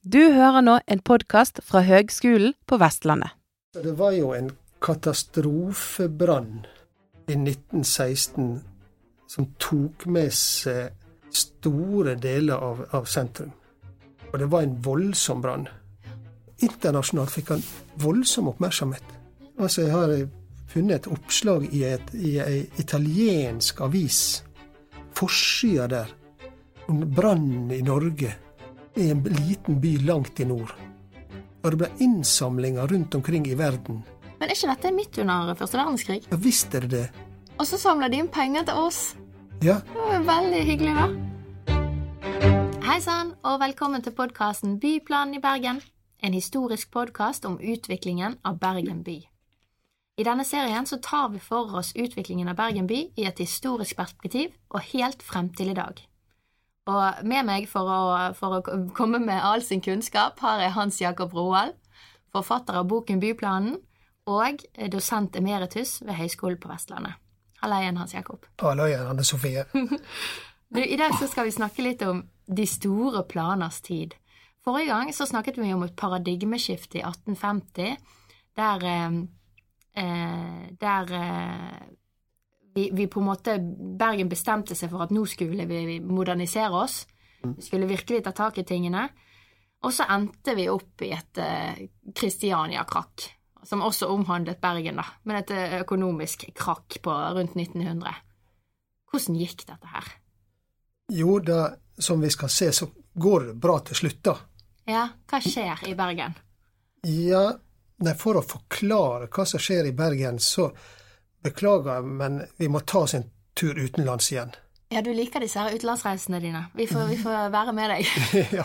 Du hører nå en podkast fra Høgskolen på Vestlandet. Det var jo en katastrofebrann i 1916 som tok med seg store deler av, av sentrum. Og det var en voldsom brann. Internasjonalt fikk han voldsom oppmerksomhet. Altså, jeg har funnet et oppslag i, et, ei italiensk avis. Forsida der. Om brannen i Norge. I en liten by langt i nord. Og det ble innsamlinger rundt omkring i verden. Men er ikke dette midt under første verdenskrig? Ja visst er det det. Og så samler de inn penger til oss. Ja, Det var jo veldig hyggelig, da. Hei sann, og velkommen til podkasten Byplanen i Bergen. En historisk podkast om utviklingen av Bergen by. I denne serien så tar vi for oss utviklingen av Bergen by i et historisk perspektiv og helt frem til i dag. Og med meg for å, for å komme med all sin kunnskap har jeg Hans Jakob Roald, forfatter av boken Byplanen, og dosent emeritus ved Høgskolen på Vestlandet. Halla igjen, Hans Jakob. hallo igjen, Anne Sofie. Du, I dag så skal vi snakke litt om de store planers tid. Forrige gang så snakket vi om et paradigmeskifte i 1850, der, eh, eh, der eh, vi, vi på en måte Bergen bestemte seg for at nå skulle vi modernisere oss. Vi skulle virkelig ta tak i tingene. Og så endte vi opp i et eh, Kristiania-krakk, som også omhandlet Bergen, da, men et eh, økonomisk krakk på rundt 1900. Hvordan gikk dette her? Jo, da, som vi skal se, så går det bra til slutt, da. Ja, hva skjer i Bergen? Ja, nei, for å forklare hva som skjer i Bergen, så beklager, men vi må ta oss en tur utenlands igjen. Ja, du liker disse her utenlandsreisene dine. Vi får, vi får være med deg. ja.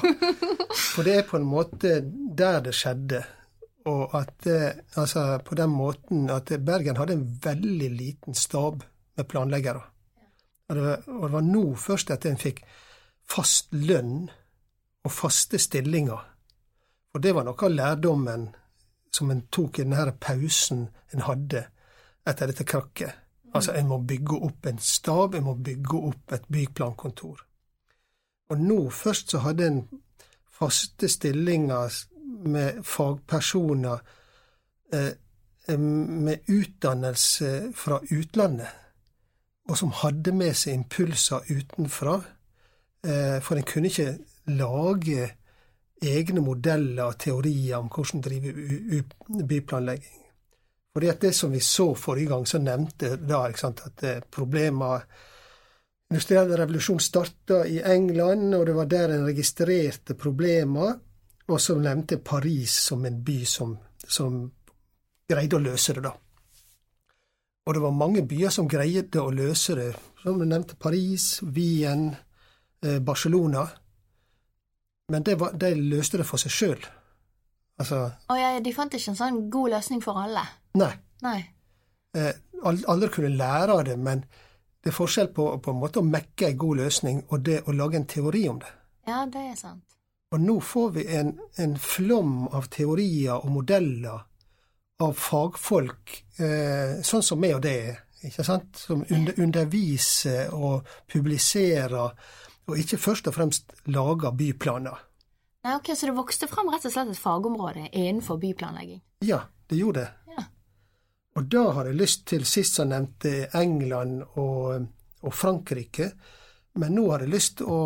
For det er på en måte der det skjedde. Og at eh, altså på den måten at Bergen hadde en veldig liten stab med planleggere. Og det, var, og det var nå først at en fikk fast lønn og faste stillinger. Og det var noe av lærdommen som en tok i denne pausen en hadde etter dette krakket. Altså, en må bygge opp en stab, en må bygge opp et byplankontor. Og nå først så hadde en faste stillinger med fagpersoner eh, med utdannelse fra utlandet, og som hadde med seg impulser utenfra. Eh, for en kunne ikke lage egne modeller og teorier om hvordan drive byplanlegging. Fordi at det som vi så forrige gang, så nevnte da sant, at problemer Industriell revolusjon starta i England, og det var der en registrerte problemer. Og så nevnte Paris som en by som, som greide å løse det, da. Og det var mange byer som greide å løse det, som du nevnte Paris, Wien, eh, Barcelona. Men det var, de løste det for seg sjøl. Altså oh, ja, de fant ikke en sånn god løsning for alle? Nei. Nei. Eh, alle kunne lære av det, men det er forskjell på, på en måte å mekke en god løsning og det å lage en teori om det. Ja, det er sant. Og nå får vi en, en flom av teorier og modeller av fagfolk, eh, sånn som meg og det er, ikke sant? Som under, underviser og publiserer, og ikke først og fremst lager byplaner. Nei, ok, Så det vokste fram rett og slett et fagområde innenfor byplanlegging? Ja, det gjorde det. Og da har jeg lyst til, sist som nevnte England og, og Frankrike, men nå har jeg lyst til å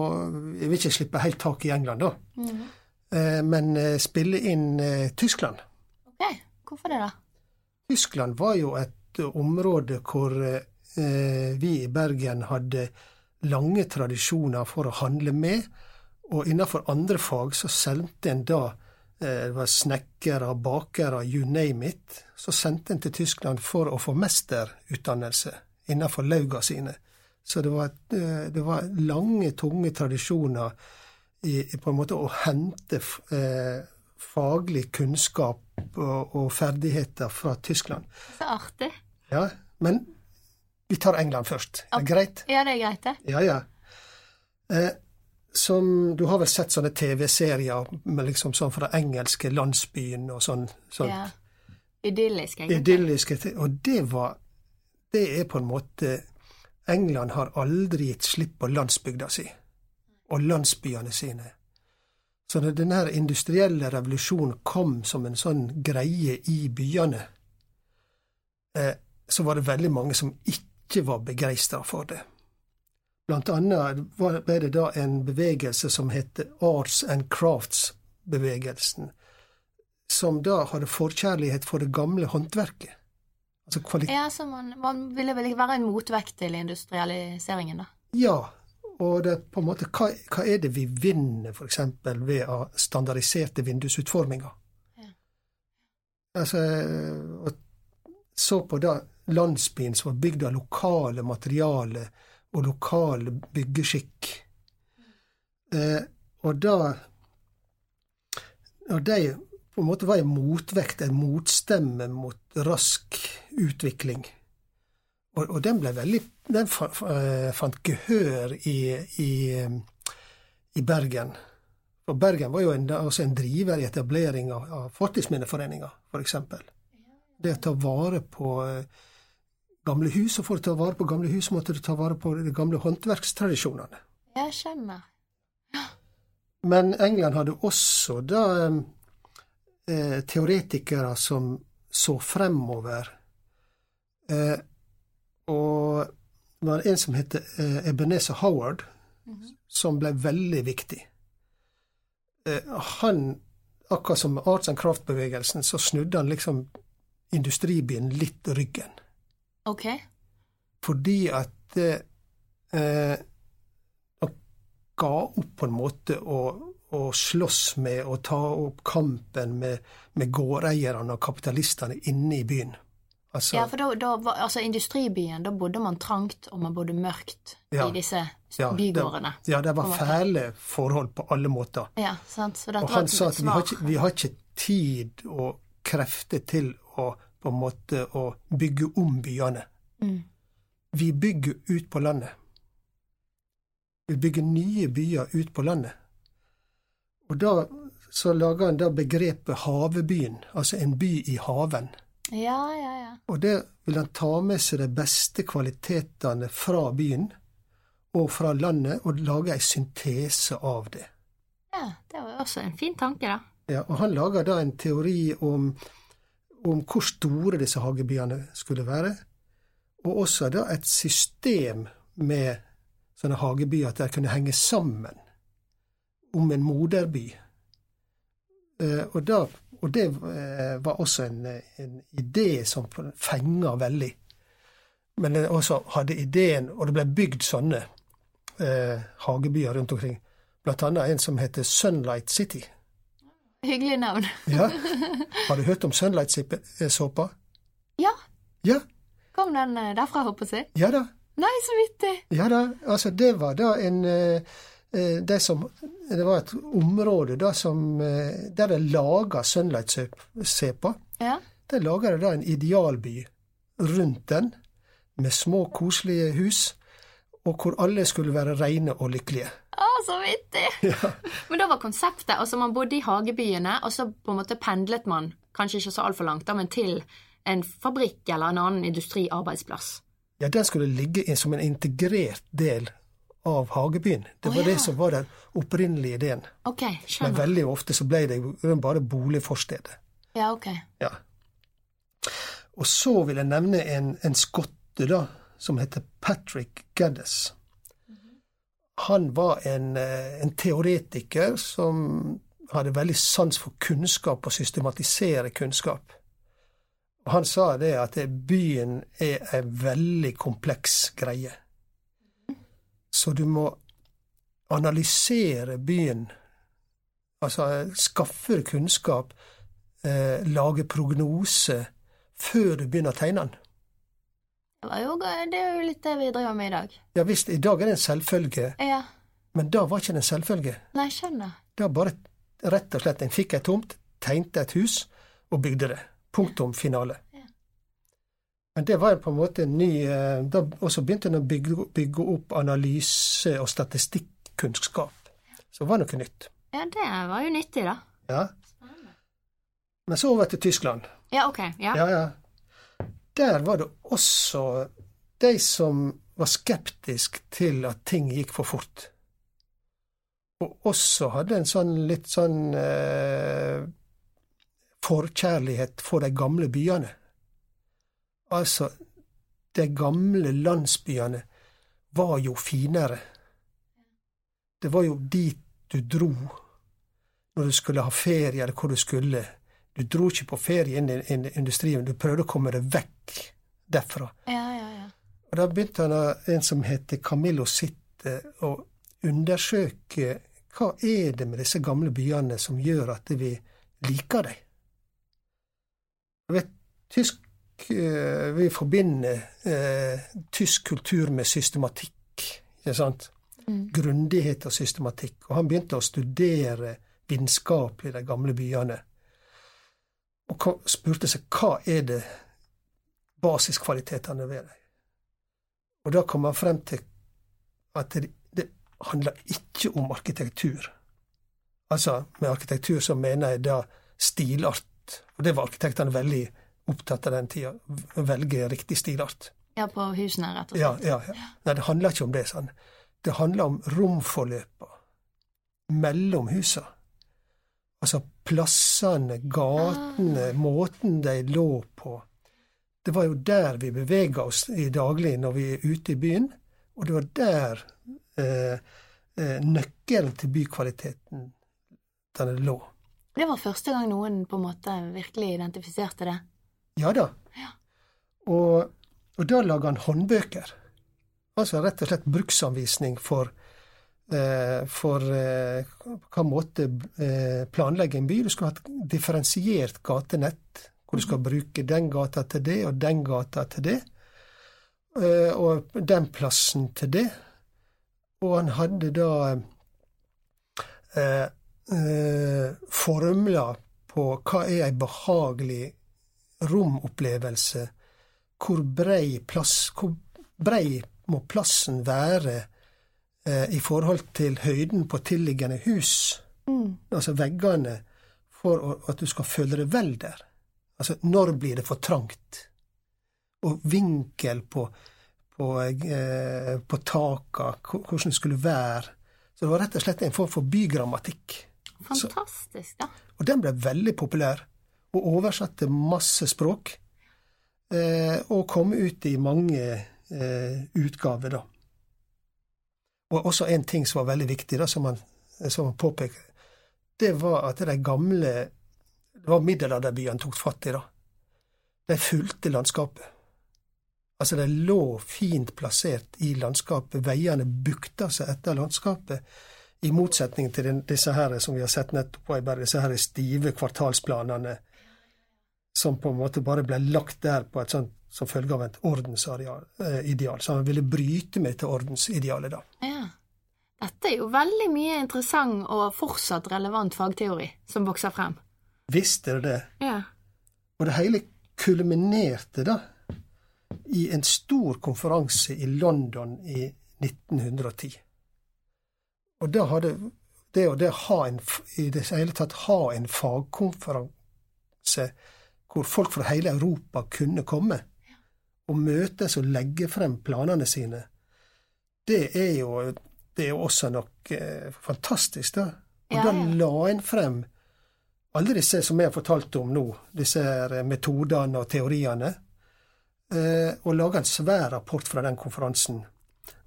Jeg vil ikke slippe helt tak i England, da. Mm. Eh, men eh, spille inn eh, Tyskland. Ok, hvorfor det, da? Tyskland var jo et område hvor eh, vi i Bergen hadde lange tradisjoner for å handle med, og innenfor andre fag så sendte en da eh, det var snekkere, bakere, you name it. Så sendte en til Tyskland for å få mesterutdannelse innenfor lauga sine. Så det var, eh, det var lange, tunge tradisjoner i, i på en måte å hente eh, faglig kunnskap og, og ferdigheter fra Tyskland. Så artig. Ja, men vi tar England først. Er det greit? Ja, det er greit, det. Ja, ja. Eh, som Du har vel sett sånne TV-serier liksom sånn fra engelske landsbyen og sånn. sånt. Ja. Idyllisk, egentlig. idylliske te- Og det var Det er på en måte England har aldri gitt slipp på landsbygda si og landsbyene sine. Så når denne industrielle revolusjonen kom som en sånn greie i byene, eh, så var det veldig mange som ikke var begeistra for det. Blant annet var det da en bevegelse som het Arts and Crafts-bevegelsen, som da hadde forkjærlighet for det gamle håndverket. Altså Ja, så man, man ville vel være en motvekt til industrialiseringen, da? Ja, og det er på en måte, hva, hva er det vi vinner f.eks. ved å standardiserte vindusutforminger? Ja. Altså, så på da landsbyen som var bygd av lokale materialer og lokal byggeskikk. Eh, og da Og de på en måte var en motvekt, en motstemme mot rask utvikling. Og, og den ble veldig Den fant gehør i, i, i Bergen. For Bergen var jo en, altså en driver i etablering av, av Fortidsminneforeninga, f.eks. For det å ta vare på gamle hus, og for å ta vare på gamle hus måtte du ta vare på de gamle håndverkstradisjonene. Jeg skjønner. Men England hadde også da eh, teoretikere som så fremover. Eh, og det var en som het eh, Ebenezer Howard, mm -hmm. som ble veldig viktig. Eh, han, akkurat som arts and craft-bevegelsen, så snudde han liksom industribyen litt ryggen. Ok. Fordi at eh, han ga opp på en måte å, å slåss med og ta opp kampen med, med gårdeierne og kapitalistene inne i byen. Altså, ja, for da, da altså industribyen, da bodde man trangt, og man bodde mørkt ja, i disse ja, bygårdene. Det, ja, det var fæle forhold på alle måter. Ja, sant? og han sa at vi har, ikke, vi har, ikke, tid og krefter til å på en måte å bygge om byene. Mm. Vi bygger ut på landet. Vi bygger nye byer ut på landet. Og da så lager han da begrepet havebyen, altså en by i haven. Ja, ja, ja. Og det vil han ta med seg de beste kvalitetene fra byen og fra landet, og lage ei syntese av det. Ja, det var også en fin tanke, da. Ja, og han lager da en teori om om hvor store disse hagebyene skulle være, og også da et system med sånne hagebyer at de kunne henge sammen om en moderby. Eh, og, da, og det eh, var også en, en idé som fenga veldig. Men den også hadde ideen, og det ble bygd sånne eh, hagebyer rundt omkring. Blant annet en som heter Sunlight City Hyggelig navn. ja. Har du hørt om Sunlight-såpa? Ja. Ja. Kom den eh, derfra, håper jeg? Ja da. Nei, så vittig. Ja da. Altså, det var da en eh, eh, det, som, det var et område da som Der det laga Sunlight-såpa. Ja. De laga da en idealby rundt den, med små, koselige hus, og hvor alle skulle være reine og lykkelige. Å, så vittig! Ja. Men da var konseptet altså Man bodde i hagebyene, og så på en måte pendlet man, kanskje ikke så altfor langt, da, men til en fabrikk eller en annen industriarbeidsplass. Ja, den skulle ligge som en integrert del av hagebyen. Det var oh, ja. det som var den opprinnelige ideen. Okay. Men veldig ofte så ble det bare boligforstedet. Ja, ok. Ja. Og så vil jeg nevne en, en skotte, da, som heter Patrick Geddes han var en, eh, en, teoretiker som hadde veldig sans for kunnskap og systematisere kunnskap. Han sa det at byen er en veldig kompleks greie. Så du må analysere byen, altså skaffe kunnskap, eh, lage prognose, før du begynner å tegne den. Det, jo, det er jo litt det vi driver med i dag. Ja visst, i dag er det en selvfølge. Ja. Men da var ikke det en selvfølge. Nei, skjønner. Da bare rett og slett en fikk ei tomt, tegnte et hus og bygde det. Punktum finale. Men det var på en måte en ny Og Da også begynte en å bygge, bygge opp analyse og statistikkunnskap. Så det var noe nytt. Ja, det var jo nyttig, da. Ja. Men så over til Tyskland. Ja, ok. Ja. ja, ja der var det også de som var skeptiske til at ting gikk for fort. og også hadde en sånn litt sånn eh, forkjærlighet for de gamle byene. Altså, de gamle landsbyene var jo finere. Det var jo dit du dro når du skulle ha ferie, eller hvor du skulle. Du dro ikke på ferie inn i industrien, du prøvde å komme deg vekk derfra. Ja, ja, ja. Og da begynte han, en som heter Camillo Sitte, å undersøke hva er det med disse gamle byene som gjør at vi liker dem. Jeg Vet, tysk, eh, vi forbinder eh, tysk kultur med systematikk, ikke sant? Mm. Grundighet og systematikk. Og han begynte å studere vitenskapelig de gamle byene. Og spurte seg hva er det basiskvalitetene ved dem. Og da kom han frem til at det, det handler ikke om arkitektur. Altså, med arkitektur så mener jeg da stilart. Og det var arkitektene veldig opptatt av den tida. Velge riktig stilart. Ja, på husene, rett og slett. Ja, ja, ja. Nei, det handler ikke om det. sånn. Det handler om romforløpa mellom husa. Altså plassene, gatene, ah. måten de lå på. Det var jo der vi bevega oss i daglig når vi er ute i byen, og det var der eh, eh, nøkkelen til bykvaliteten den lå. Det var første gang noen på en måte virkelig identifiserte det? Ja da. Ja. Og, og, da lager han håndbøker. Altså rett og slett bruksanvisning for, eh, for eh, hva måte eh, planlegge en by. Du skal ha et differensiert gatenett hvor du skal bruke den gata til det og den gata til det, eh, og den plassen til det. Og han hadde da eh, eh, formler på hva er ei behagelig romopplevelse, hvor brei plass Hvor brei må plassen være eh, i forhold til høyden på tilliggende hus, mm. altså veggene, for at du skal føle deg vel der. Altså, når blir det for trangt? Og vinkel på, på, eh, på taka, hvordan det skulle være. Så det var rett og slett en form for bygrammatikk. Fantastisk, da. Og den ble veldig populær, og oversatte masse språk. Eh, og kom ut i mange eh, utgaver, da. Og også en ting som var veldig viktig, da, som han, som han påpeker, det var at de gamle det var middelalderbyene tok fatt i, da. De fulgte landskapet. Altså, de lå fint plassert i landskapet. Veiene bukta seg etter landskapet, i motsetning til disse her som vi har sett nettopp disse her stive kvartalsplanene som på en måte bare ble lagt der på et sånt som følge av et ordensideal. Eh, så han ville bryte med til ordensidealet, da. Ja. Dette er jo veldig mye interessant og fortsatt relevant fagteori som vokser frem. Visst er det det. Ja. Og det hele kulminerte da i en stor konferanse i London i 1910. Og da hadde det å det ha en, i det hele tatt ha en fagkonferanse hvor folk fra hele Europa kunne komme og møtes og legge frem planene sine, det er jo, det er jo også noe eh, fantastisk, da. Og ja, ja. da la en frem alle disse som jeg har fortalt om nå, disse metodene og teoriene, eh, og laga en svær rapport fra den konferansen.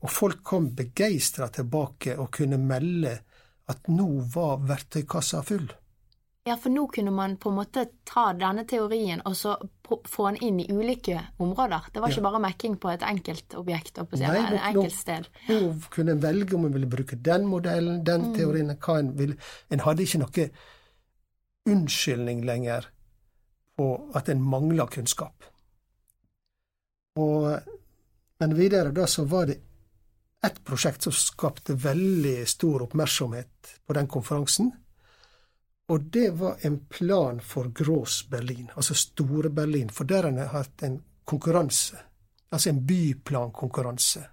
Og folk kom begeistra tilbake og kunne melde at nå var verktøykassa full. Ja, for nå kunne man på en måte ta denne teorien og så få den inn i ulike områder. Det var ikke ja. bare mekking på et enkelt objekt, og på Nei, et enkelt sted. Nå, nå kunne en velge om en ville bruke den modellen, den mm. teorien, hva en ville. En hadde ikke noe unnskyldning lenger på at en mangla kunnskap. Og, men videre da så var det ett prosjekt som skapte veldig stor oppmerksomhet på den konferansen. Og det var en plan for Grås Berlin, altså Store-Berlin. For der har en hatt en konkurranse. Altså en byplankonkurranse.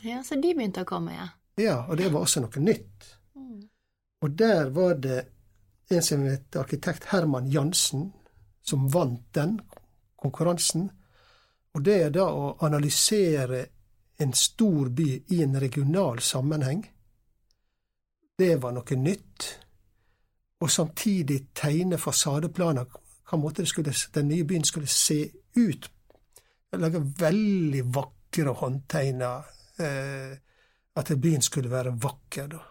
Ja, så de begynte å komme, ja. Ja, og det var også noe nytt. Mm. Og der var det en som het arkitekt Herman Jansen, som vant den konkurransen. Og det er da å analysere en stor by i en regional sammenheng. det var noe nytt. Og samtidig tegne fasadeplaner hva måte skulle, den nye byen skulle se ut. Lage veldig vakre håndtegner. Eh, at byen skulle være vakker, da.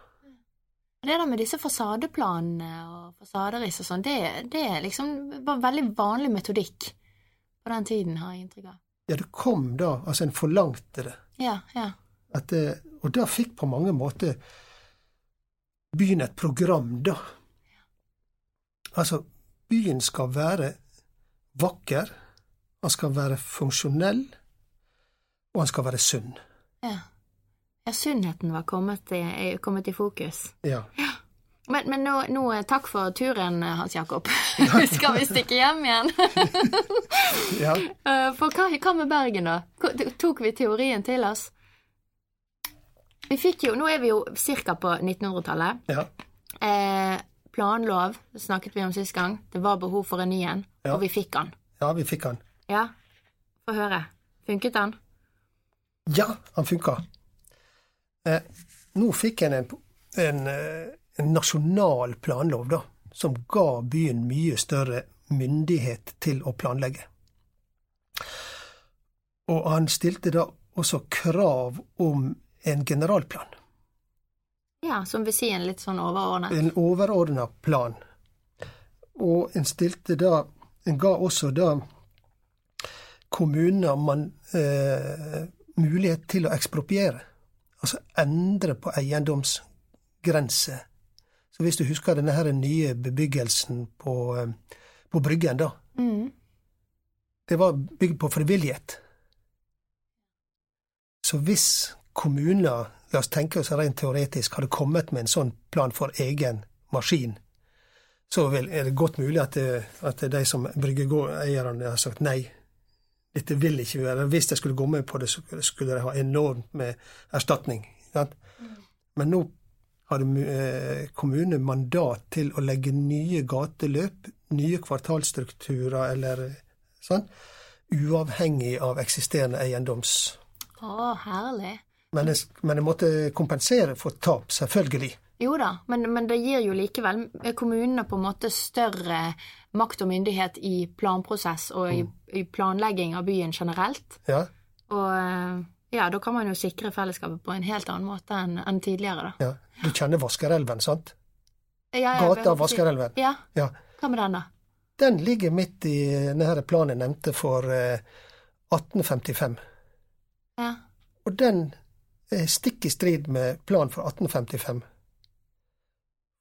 Det der med disse fasadeplanene og fasaderiss og sånn, det, det liksom var veldig vanlig metodikk på den tiden, har jeg inntrykk av. Ja, det kom da. Altså, en forlangte det. Ja, ja. At, eh, og da fikk på mange måter byen et program, da. Altså, byen skal være vakker, han skal være funksjonell, og han skal være sunn. Ja, ja sunnheten var kommet i, kommet i fokus. Ja. Men, men nå, nå, takk for turen, Hans Jakob. skal vi stikke hjem igjen? ja. Eh, for hva, hva med Bergen, da? Tok vi teorien til oss? Vi fikk jo, Nå er vi jo ca. på 1900-tallet. Ja. Eh, planlov snakket vi om sist gang. Det var behov for en ny en, ja. og vi fikk den. Ja, vi fikk den. Ja, Få høre. Funket den? Ja, han funka. Eh, nå fikk en en, en en, nasjonal planlov, da, som ga byen mye større myndighet til å planlegge. Og han stilte da også krav om en generalplan. Ja, som vil si en litt sånn overordnet? En overordna plan. Og en stilte da En ga også da kommuner man eh, mulighet til å ekspropriere. Altså endre på eiendomsgrenser. Så hvis du husker denne her nye bebyggelsen på, eh, på Bryggen, da. Mm. Det var bygd på frivillighet. Så hvis kommuner, la oss tenke oss rent teoretisk, hadde kommet med en sånn plan for egen maskin, så er det godt mulig at, det, at de som bryggegårdeierne har sagt nei. Dette vil ikke være Hvis de skulle gå med på det, så skulle de ha enormt med erstatning. Sant? Men nå hadde eh, kommunen mandat til å legge nye gateløp, nye kvartalstrukturer eller sånn, uavhengig av eksisterende eiendoms... Å, herlig. Men jeg, men jeg, måtte kompensere for tap, selvfølgelig. Jo da, men, men, det gir jo likevel kommunene på en måte større makt og myndighet i planprosess og i, mm. i planlegging av byen generelt. Ja. Og ja, da kan man jo sikre fellesskapet på en helt annen måte enn, en tidligere, da. Ja. Du kjenner Vaskerelven, sant? Ja, ja, Gata Vaskerelven. Ja. ja. Hva med den, da? Den ligger midt i denne planen jeg nevnte for eh, 1855. Ja. Og den stikk i strid med planen for 1855.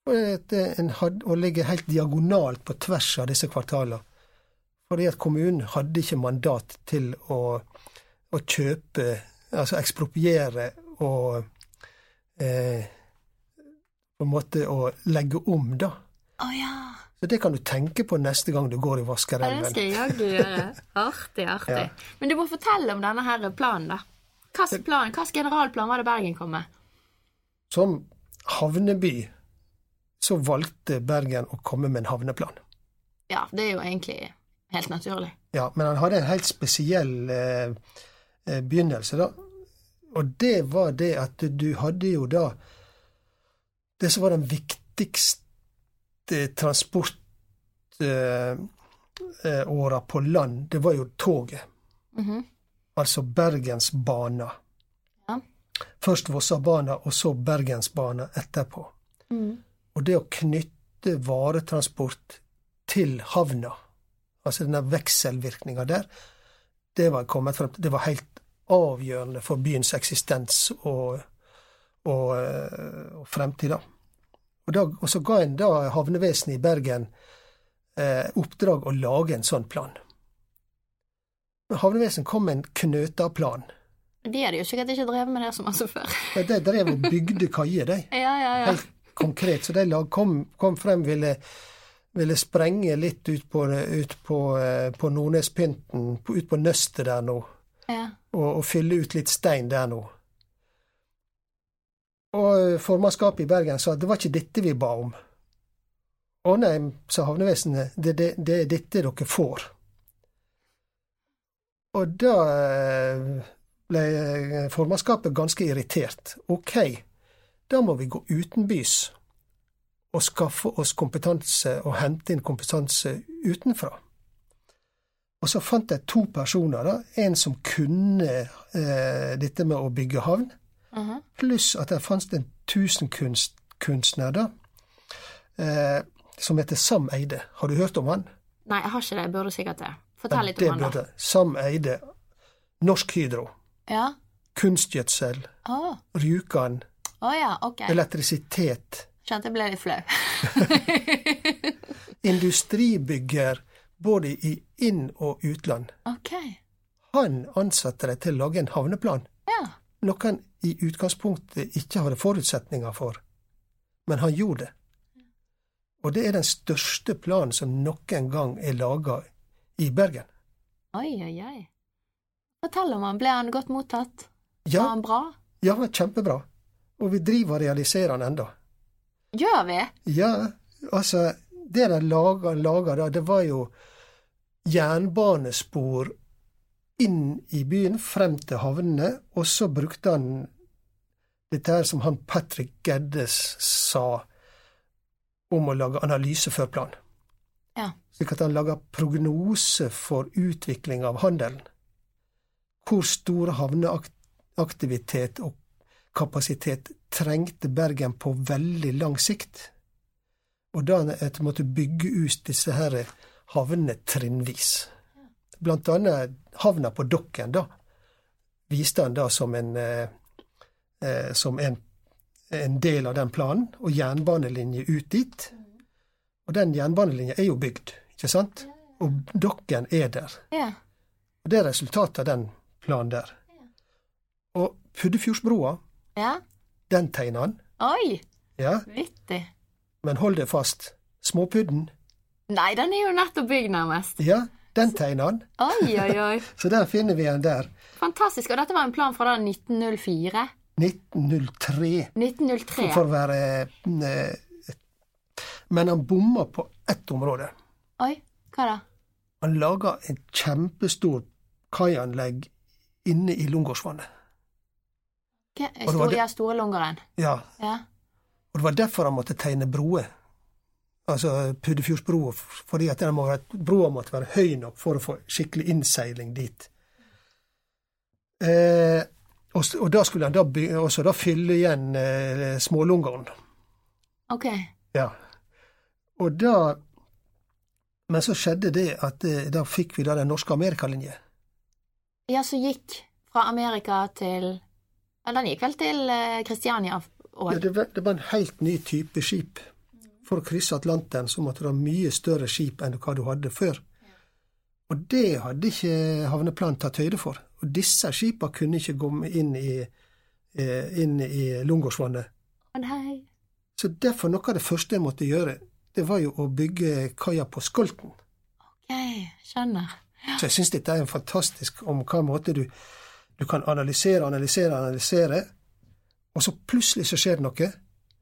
Og, en og ligger helt diagonalt på tvers av disse kvartalene. Fordi at kommunen hadde ikke mandat til å, å kjøpe, altså ekspropriere og eh, på en måte å legge om, da. Oh, ja. Så det kan du tenke på neste gang du går i Vaskerelven. Ja, det skal jeg jaggu gjøre. Artig, artig. Ja. Men du må fortelle om denne her planen, da. Hvilken plan, hvilken generalplan var det Bergen kom med? Som havneby så valgte Bergen å komme med en havneplan. Ja, det er jo egentlig helt naturlig. Ja, men han hadde en helt spesiell eh, eh begynnelse, da. Og det var det at du hadde jo da Det som var den viktigste transportåra eh, på land, det var jo toget. Mm -hmm altså Bergensbana. Ja. Først Vossabana, og så Bergensbana etterpå. Mm. Og det å knytte varetransport til havna, altså denne vekselvirkninga der, det var kommet frem til Det var helt avgjørende for byens eksistens og, og, eh, og fremtid. Og, og så ga en da havnevesenet i Bergen eh, oppdrag å lage en sånn plan. Havnevesenet kom med en knøtaplan. De hadde jo sikkert ikke drevet med det så masse før. de drev og bygde kaier, de. Ja, ja, ja. Helt konkret. Så de kom, kom frem, ville, ville sprenge litt ut på, ut på, eh, på Nordnespynten, ut på nøstet der nå. Ja. Og, og, fylle ut litt stein der nå. Og eh, formannskapet i Bergen sa at det var ikke dette vi ba om. Å nei, sa havnevesenet, det, det, det er dette dere får. Og da eh, ble formannskapet ganske irritert. Ok, da må vi gå utenbys og skaffe oss kompetanse og hente inn kompetanse utenfra. Og så fant jeg to personer, da. En som kunne eh, dette med å bygge havn, Mhm. pluss at det fantes en tusenkunstner, da, eh, som heter Sam Eide. Har du hørt om han? Nei, jeg har ikke det. Jeg burde sikkert det. Fortell litt det om da. burde Sam Eide. Norsk Hydro. Ja. Kunstgjødsel. Oh. Rjukan. Oh, ja, okay. Elektrisitet. Kjente jeg ble litt flau. Industribygger både i inn- og utland. Okay. Han ansatte deg til å lage en havneplan, Ja. noe han i utgangspunktet ikke hadde forutsetninger for. Men han gjorde det. Og det er den største planen som noen gang er laga i Bergen. Oi, oi, oi. Fortell om han. Ble han godt mottatt? Var han bra? ja, kjempebra. Og vi driver og realiserer han enda. Gjør vi? Ja, altså Det de laga, laga da, det var jo jernbanespor inn i byen, frem til havnene, og så brukte han dette her som han Patrick Geddes sa om å lage analyse før plan. Ja. Slik at han lager prognose for utvikling av handelen. Hvor stor havneaktivitet og kapasitet trengte Bergen på veldig lang sikt. Og da at måtte bygge ut disse her havnene trinnvis. Blant annet havna på Dokken, da, viste han da som en, eh, eh, som en, en del av den planen, og jernbanelinje ut dit. Og den jernbanelinja er jo bygd, ikke sant? Og Dokken er der. Ja. Og det er resultatet av den planen der. Og Puddefjordsbrua, Ja. den tegner han. Oi, Ja, vittig. men hold deg fast. Småpudden, Nei, den er jo nettopp bygd, nærmest. ja, den tegner han. Oi, oi, oi. Så der finner vi han der. Fantastisk. Og dette var en plan fra da 1904? 1903, 1903? for å være eh, Men han bomma på ett område. Oi, hva da? Han laga et kjempestort kaianlegg inne i Lungårdsvannet. Store, det- ja, Store Lungeren. Ja, Ja. og det var derfor han måtte tegne broer. Altså Puddefjordsbroa, fordi at må være, broa måtte være høy nok for å få skikkelig innseiling dit. Eh, og, og da skulle han da også da fylle igjen eh, Smålungeren. Ok. Ja. Og da Men så skjedde det at eh, da fikk vi da den norske amerikalinje. Ja, så gikk fra Amerika til Ja, den gikk vel til Kristiania Kristiania Ja, det, var, det var en helt ny type skip. For å krysse Atlanteren så måtte du ha mye større skip enn hva du hadde før. Og det hadde ikke havneplanen tatt høyde for. Og disse skipene kunne ikke komme inn i, eh, inn i Lungårdsvannet. Så derfor noe av det første en måtte gjøre, det var jo å bygge kaia på Skolten. Ok, skjønner. Så jeg syns dette er en fantastisk om hva måte du, du kan analysere, analysere, analysere, og så plutselig så skjer det noe,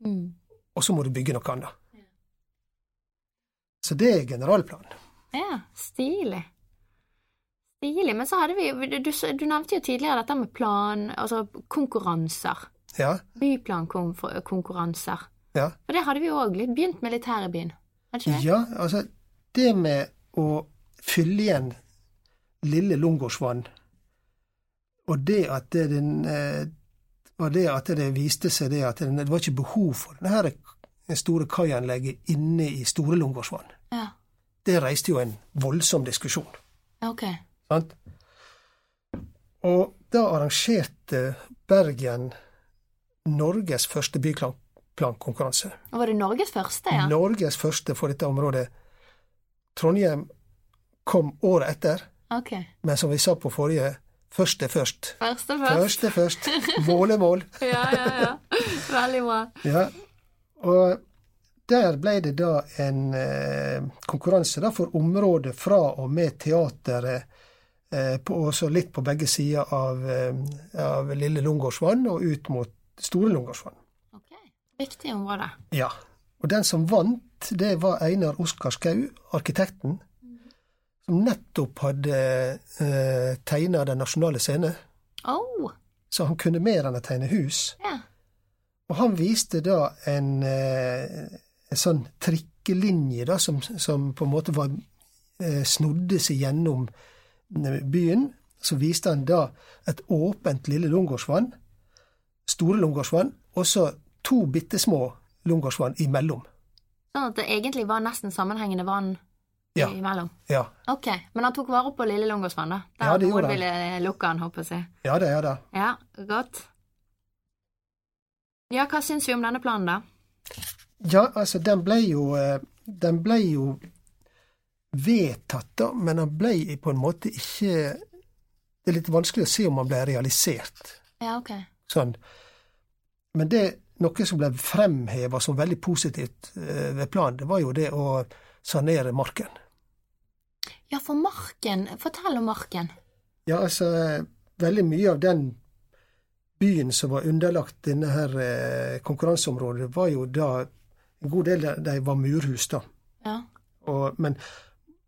Mm. og så må du bygge noe annet. Så det er generalplanen. Ja, stilig. Stilig. Men så hadde vi du, du, du nevnte jo tidligere dette med plan, altså konkurranser. Ja, Byplankonkurranser. Ja. For det hadde vi jo òg begynt med litt her i byen. Hadde ikke det? Ja, altså det med å fylle igjen lille Lungårdsvann, og det at det, den, eh, og det at det viste seg det at det, det var ikke behov for denne her store kaianlegget inne i Store Lungårdsvann, Ja. det reiste jo en voldsom diskusjon. ok. Sant? Og da arrangerte Bergen Norges første byplankonkurranse. Og var det Norges første, ja? Norges første for dette området. Trondheim kom året etter, Ok. men som vi sa på forrige, først er først. Første først. Først er først. Mål er mål. Ja, ja, ja. Veldig bra. Ja. Og der ble det da en eh, konkurranse da for området fra og med teateret, eh, på, også litt på begge sider av, eh, av Lille Lungårdsvann og ut mot Store Lungårdsvann. Viktig område. Ja. Og den som vant, det var Einar Oskar Skau, arkitekten, som nettopp hadde eh, tegna Den nasjonale scene. Oh, Så han kunne mer enn å tegne hus. ja. Og han viste da en, eh, en sånn trikkelinje da, som, som, på en måte var, eh, snodde seg gjennom eh, byen. Så viste han da et åpent lille Lungårdsvann, store Lungårdsvann, og så to bitte små Lungårdsvann imellom. Sånn at det egentlig var nesten sammenhengende vann Ja. imellom? Ja. Ok, men han tok vare på Lille Lungårdsvann, da? Der Ja, det gjorde han. ville lukke han, håper jeg. Ja det er det. Ja, godt. Ja, hva syns vi om denne planen, da? Ja, altså, den ble jo eh, Den ble jo vedtatt, da, men den ble på en måte ikke Det er litt vanskelig å se om den ble realisert. Ja, ok. Sånn. Men det noe som ble fremheva som veldig positivt eh, ved planen, det var jo det å sanere marken. Ja, for Marken Fortell om Marken. Ja, altså, veldig mye av den byen som var underlagt denne her eh, konkurranseområdet, var jo da En god del av de var murhus, da. Ja. Og, men,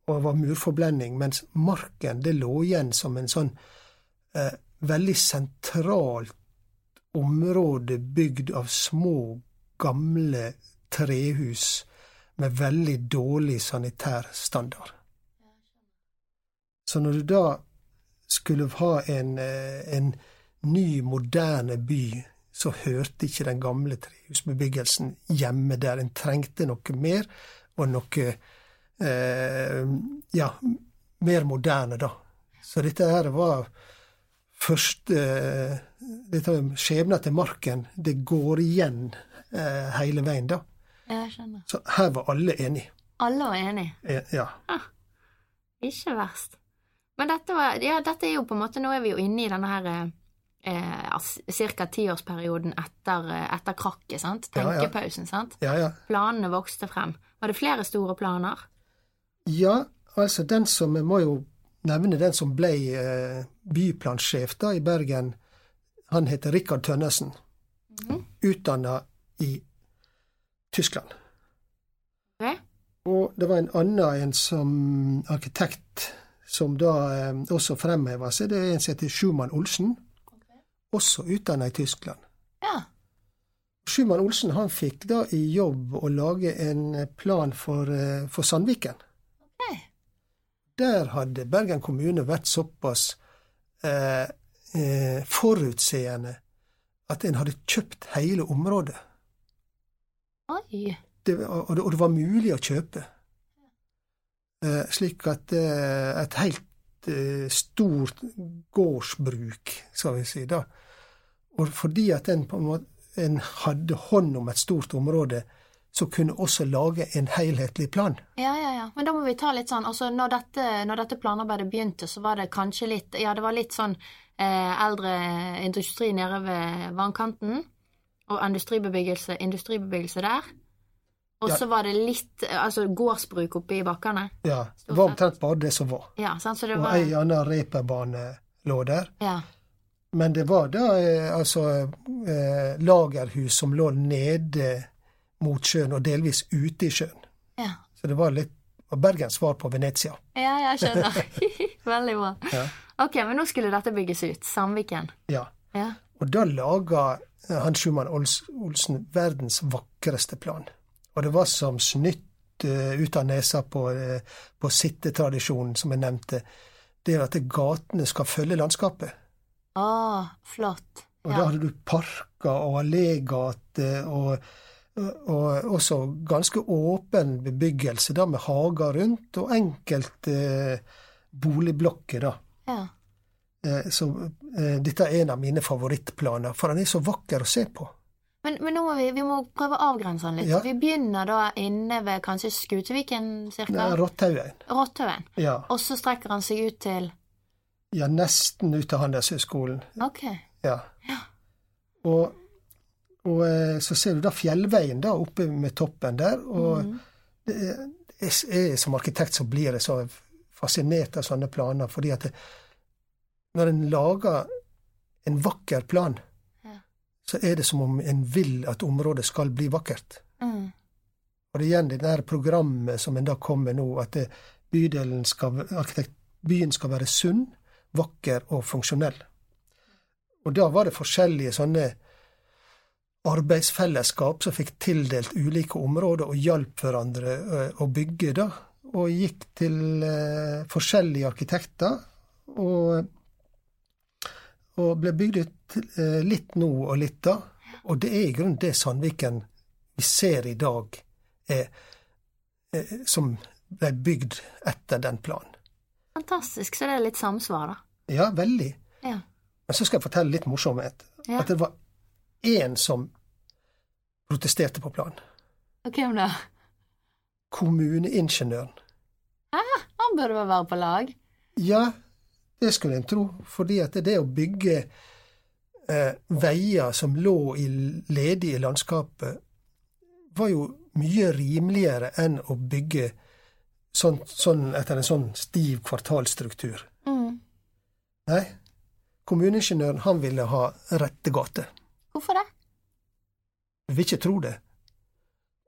og var murforblending, mens marken det lå igjen som en sånn eh, veldig sentralt område bygd av små, gamle trehus med veldig dårlig sanitær standard. Så når du da skulle ha en, eh, en ny, moderne by, så hørte ikke den gamle trehusbebyggelsen hjemme der. En trengte noe mer, og noe eh, ja, mer moderne, da. Så dette her var første eh, Dette skjebnen til marken, det går igjen eh, hele veien, da. Jeg skjønner. Så her var alle enige. Alle var enige? Eh, Ja. Ikke verst. Men dette, var, ja, dette er jo på en måte Nå er vi jo inne i denne her eh, ca. tiårsperioden etter, eh, etter krakket, sant? Tenkepausen, sant? Ja, ja. Planene vokste frem. Var det flere store planer? Ja, altså den som Jeg må jo nevne den som ble eh, byplansjef da i Bergen. Han heter Rikard Tønnesen. Mhm. Utdanna i Tyskland. Okay. Og det var en annen en som arkitekt som da eh, også fremheva seg. Det er en som heter Schumann Olsen. Også utdanna i Tyskland. Ja. Schumann Olsen han fikk da i jobb å lage en plan for, eh, for Sandviken. Okay. Der hadde Bergen kommune vært såpass eh, eh, forutseende at en hadde kjøpt hele området. Oi. Det, og, det, og det var mulig å kjøpe. Eh, slik at eh, et helt eh, stort gårdsbruk, skal vi si, da. Og fordi at en måte en hadde hånd om et stort område, så kunne også lage en helhetlig plan. Ja, ja, ja. Men da må vi ta litt sånn Altså, når dette, når dette planarbeidet begynte, så var det kanskje litt Ja, det var litt sånn eldre industri nede ved vannkanten, og industribebyggelse, industribebyggelse der. Og Ja. så var det litt eh, Altså gårdsbruk oppe i bakkene. Ja, Det var omtrent bare det som var. Ja, sant, så det Og var ei anna reperbane lå der. Ja. Men det var da eh, altså eh, lagerhus som lå nede mot sjøen, og delvis ute i sjøen. Ja, Så det var litt Bergens svar på Venezia. ja jeg skjønner. Veldig bra. Ja. Ok, men nå skulle dette bygges ut. Sandviken. ja. Ja. Og da laga Hans han Schumann Olsen verdens vakreste plan. Og det var som snytt eh, ut av nesa på, uh, på sittetradisjonen, som jeg nevnte. Det er at gatene skal følge landskapet. Å, flott. Og da hadde du parker og allégater og, og også ganske åpen bebyggelse da med hager rundt, og enkelte eh, boligblokker, da. Ja. Eh, så eh, dette er en av mine favorittplaner, for den er så vakker å se på. Men, men nå må vi, vi må prøve å avgrense den litt. Ja. Vi begynner da inne ved kanskje Skuteviken Det cirka? er Rotthaugen. Rottøyen. Ja. Og så strekker han seg ut til ja, nesten ut til Handelshøyskolen. Ok. Ja. Og, og eh, så ser du da fjellveien da oppe med toppen der, og mm. det jeg, jeg som arkitekt så blir jeg så fascinert av sånne planer, fordi at det, når en lager en vakker plan, Ja. så er det som om en vil at området skal bli vakkert. Mm. Og det er igjen det der programmet som en da kom med nå, at bydelen skal, arkitekt, byen skal være sunn, vakker og funksjonell. Og da var det forskjellige sånne arbeidsfellesskap som fikk tildelt ulike områder og hjalp hverandre eh, å bygge, da. Og gikk til eh, forskjellige arkitekter. Og, og ble bygd ut eh, litt nå og litt da. Og det er i grunnen det Sandviken vi ser i dag, er, eh, som ble bygd etter den planen. Fantastisk. Så det er litt samsvar, da. Ja, veldig. Ja. Men så skal jeg fortelle litt morsomhet. Ja. At det var én som protesterte på planen. Hvem da? Kommuneingeniøren. Han burde vel være på lag? Ja, det skulle en tro. Fordi at det å bygge eh, veier som lå i ledig i landskapet, var jo mye rimeligere enn å bygge sånn, sånn etter en sånn stiv kvartalstruktur. Mm. Nei, kommuneingeniøren han ville ha rette gater. Hvorfor det? Du vil ikke tro det.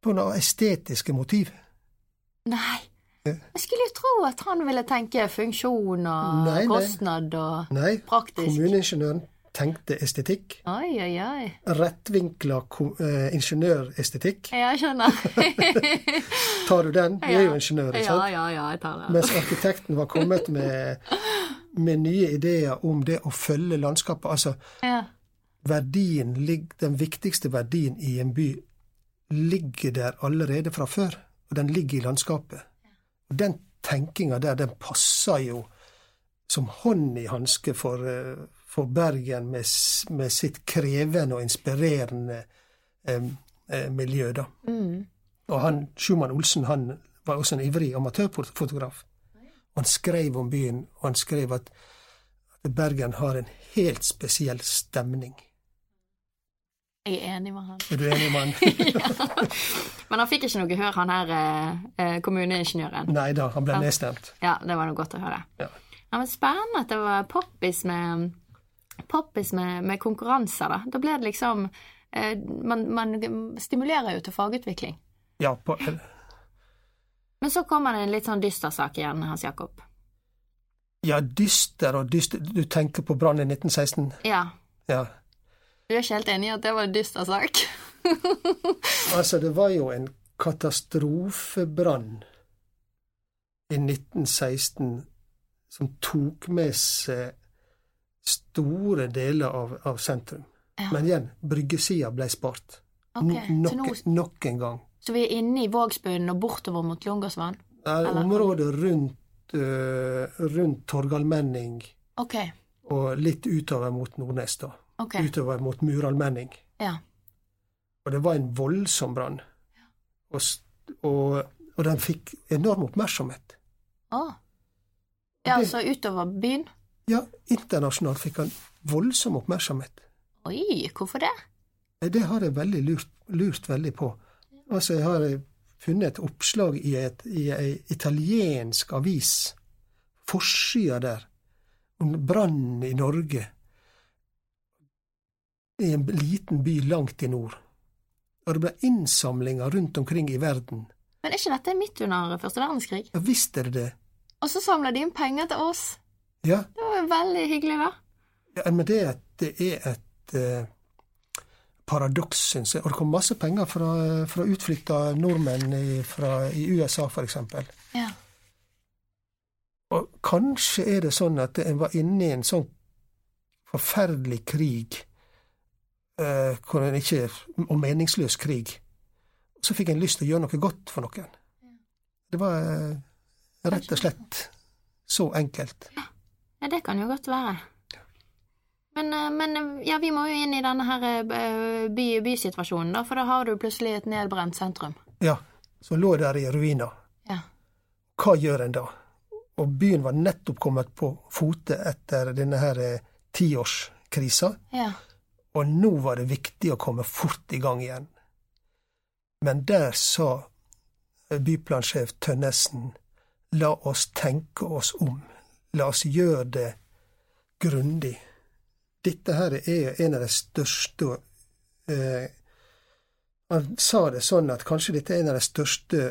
På grunn av estetiske motiv. Nei. Ja. Jeg skulle jo tro at han ville tenke funksjon og Nei, nei. kostnad og Nei, praktisk. kommuneingeniøren tenkte estetikk. Oi, oi, oi. Rettvinkla eh, ingeniørestetikk. Ja, Jeg skjønner. Tar du den? Du er jo ingeniør, ikke sant? ja, ja, jeg tar det. Mens arkitekten var kommet med, med nye ideer om det å følge landskapet. Altså, Ja. verdien, den viktigste verdien i en by ligger der allerede fra før, og den ligger i landskapet. Og den tenkinga der, den passer jo som hånd i hanske for, eh, for Bergen med, med sitt krevende og inspirerende eh, eh, miljø, da. Mm. Og han, Schumann Olsen han var også en ivrig amatørfotograf. Han skrev om byen, og han skrev at, at Bergen har en helt spesiell stemning. Jeg er enig med han. Er du enig med han? ja. Men han fikk ikke noe hør, han her eh, eh, kommuneingeniøren. Nei da, han ble nedstemt. Ja, det var noe godt å høre. Ja. Ja, men Spennende at det var poppis med, poppis med, med konkurranser, da. Da ble det liksom eh, man, man stimulerer jo til fagutvikling. Ja, på, Men så kommer det en litt sånn dyster sak igjen, Hans Jakob. ja, dyster og dyster Du tenker på brannen i 1916? Ja. Ja. Du er ikke helt enig i at det var en dyster sak? Altså, det var jo en katastrofebrann i 1916 som tok med seg store deler av, av sentrum. Ja. Men igjen, bryggesida ble spart. Okay. Nok, en gang. Så vi er inne i Vågsbunnen og bortover mot er Eller- området rundt, uh, rundt Torgallmenning okay. og litt utover mot Nordnes, da. Ok. Utover mot Muralmenning. Ja. Og det var en voldsom brann. Og, og, og den fikk enorm oppmerksomhet. Å. Ja, Det- altså utover byen? Ja, internasjonalt fikk han voldsom oppmerksomhet. Oi, hvorfor det? Det har jeg veldig lurt, lurt veldig på. Altså, jeg har funnet et oppslag i, et, i ei italiensk avis, forsida der, om brannen i Norge, i en liten by langt i nord. Og det ble innsamlinger rundt omkring i verden. Men er ikke dette midt under første verdenskrig? Ja, visst er det det. Og så samler de inn penger til oss. Ja, Det var jo veldig hyggelig, da. ja men det, et- det er et eh, paradoks, syns jeg. Og det kom masse penger fra, fra utflytta nordmenn i, fra, i USA, for eksempel. Ja. Og kanskje er det sånn at en var inne i en sånn forferdelig krig, eh, hvor en ikke Og meningsløs krig. Så fikk en lyst til å gjøre noe godt for noen. Det var eh, rett og slett så enkelt. ja, det kan jo godt være. Men, eh, men eh, ja, vi må jo inn i denne her eh, by, bysituasjonen, da, for da har du plutselig et nedbrent sentrum. Ja, som lå der i ruiner. Ja. Hva gjør en da? Og byen var nettopp kommet på fote etter denne her tiårskrisa. Ja. Og nå var det viktig å komme fort i gang igjen. Men der sa byplansjef Tønnesen la oss tenke oss om. La oss gjøre det grundig. Dette her er en av de største eh, Han sa det sånn at kanskje dette er en av de største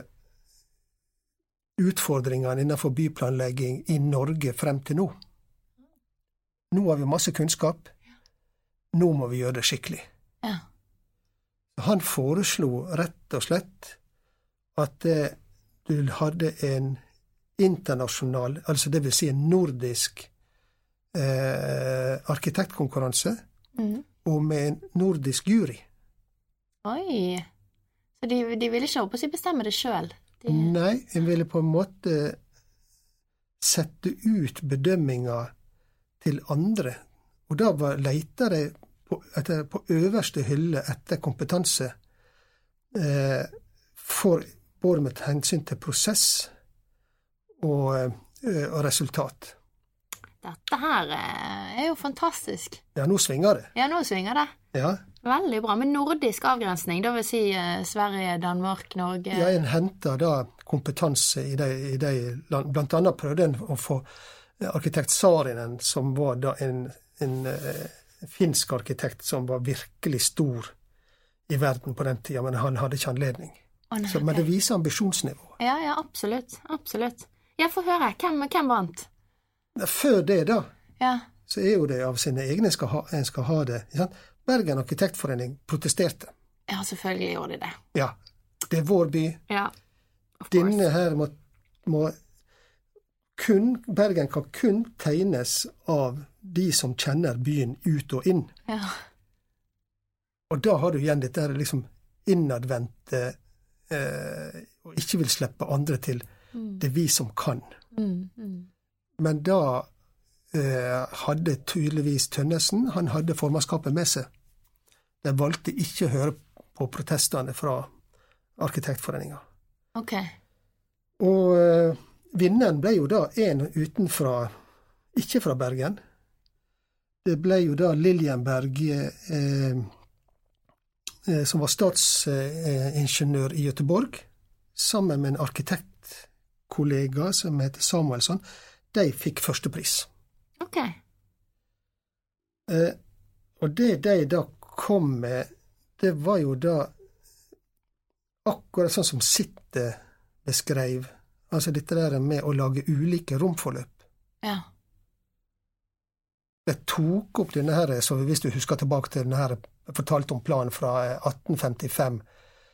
utfordringene innenfor byplanlegging i Norge frem til nå. Nå har vi masse kunnskap. Nå må vi gjøre det skikkelig. ja. Han foreslo rett og slett at eh, du hadde en internasjonal, altså det vil si en nordisk eh, arkitektkonkurranse, Mm. og med en nordisk jury. Oi. Så de, de ville ikke å si bestemme det sjøl? De... Nei, en ville på en måte sette ut bedømminga til andre. Og da var leita de på, etter, på øverste hylle etter kompetanse, eh, for, både med hensyn til prosess og, eh, og resultat. Dette her eh, er jo fantastisk. Ja, nå svinger det. Ja, nå svinger det. Ja, Veldig bra. Med nordisk avgrensning, da vil si eh, Sverige, Danmark, Norge ja en henter da kompetanse i de, i de land. Blant annet prøvde en å få arkitekt Sarinen, som var da en, en eh, finsk arkitekt som var virkelig stor i verden på den tida, men han hadde ikke anledning. Oh, nei, Så, men det viser ambisjonsnivået. Ja, ja, absolutt. Absolutt. Ja, få høre. Hvem, hvem vant? Før det, da, Ja. så er jo det av sine egne skal ha, en skal ha det. Bergen arkitektforening protesterte. ja, selvfølgelig gjorde de det. Ja, det er vår by. Ja. Denne her må, må kun Bergen kan kun tegnes av de som kjenner byen ut og inn. Ja. Og da har du igjen dette liksom innadvendte eh, og ikke vil slippe andre til. Det er vi som kan. Mm, mm. Men da eh, hadde tydeligvis Tønnesen han hadde formannskapet med seg. De valgte ikke å høre på protestene fra Arkitektforeninga. Ok. Og eh, vinneren ble jo da en utenfra, ikke fra Bergen. Det ble jo da Liljenberg, eh, eh, som var statsingeniør i Gøteborg, sammen med en arkitektkollega som heter Samuelsson. De fikk førstepris. Ok. Eh, og det de da kom med, det var jo da akkurat sånn som Sitte beskrev, Altså dette der med å lage ulike romforløp. Ja. De tok opp denne her, så hvis du husker tilbake til denne her, jeg fortalte om planen fra eh, 1855,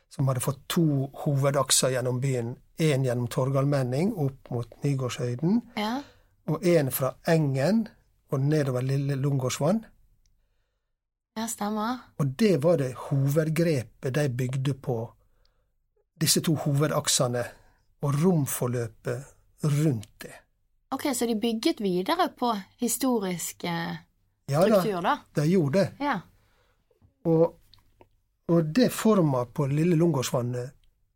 som hadde fått to hovedakser gjennom byen. Én gjennom Torgallmenning opp mot Nygårdshøyden, Ja. og én fra Engen og nedover Lille Lungårdsvann. Ja, stemmer. Og det var det hovedgrepet de bygde på, disse to hovedaksene, og romforløpet rundt det. Ok, så de bygget videre på historisk eh, Ja da, struktur, da? de gjorde det. Ja. Og, og det forma på Lille Lungårdsvannet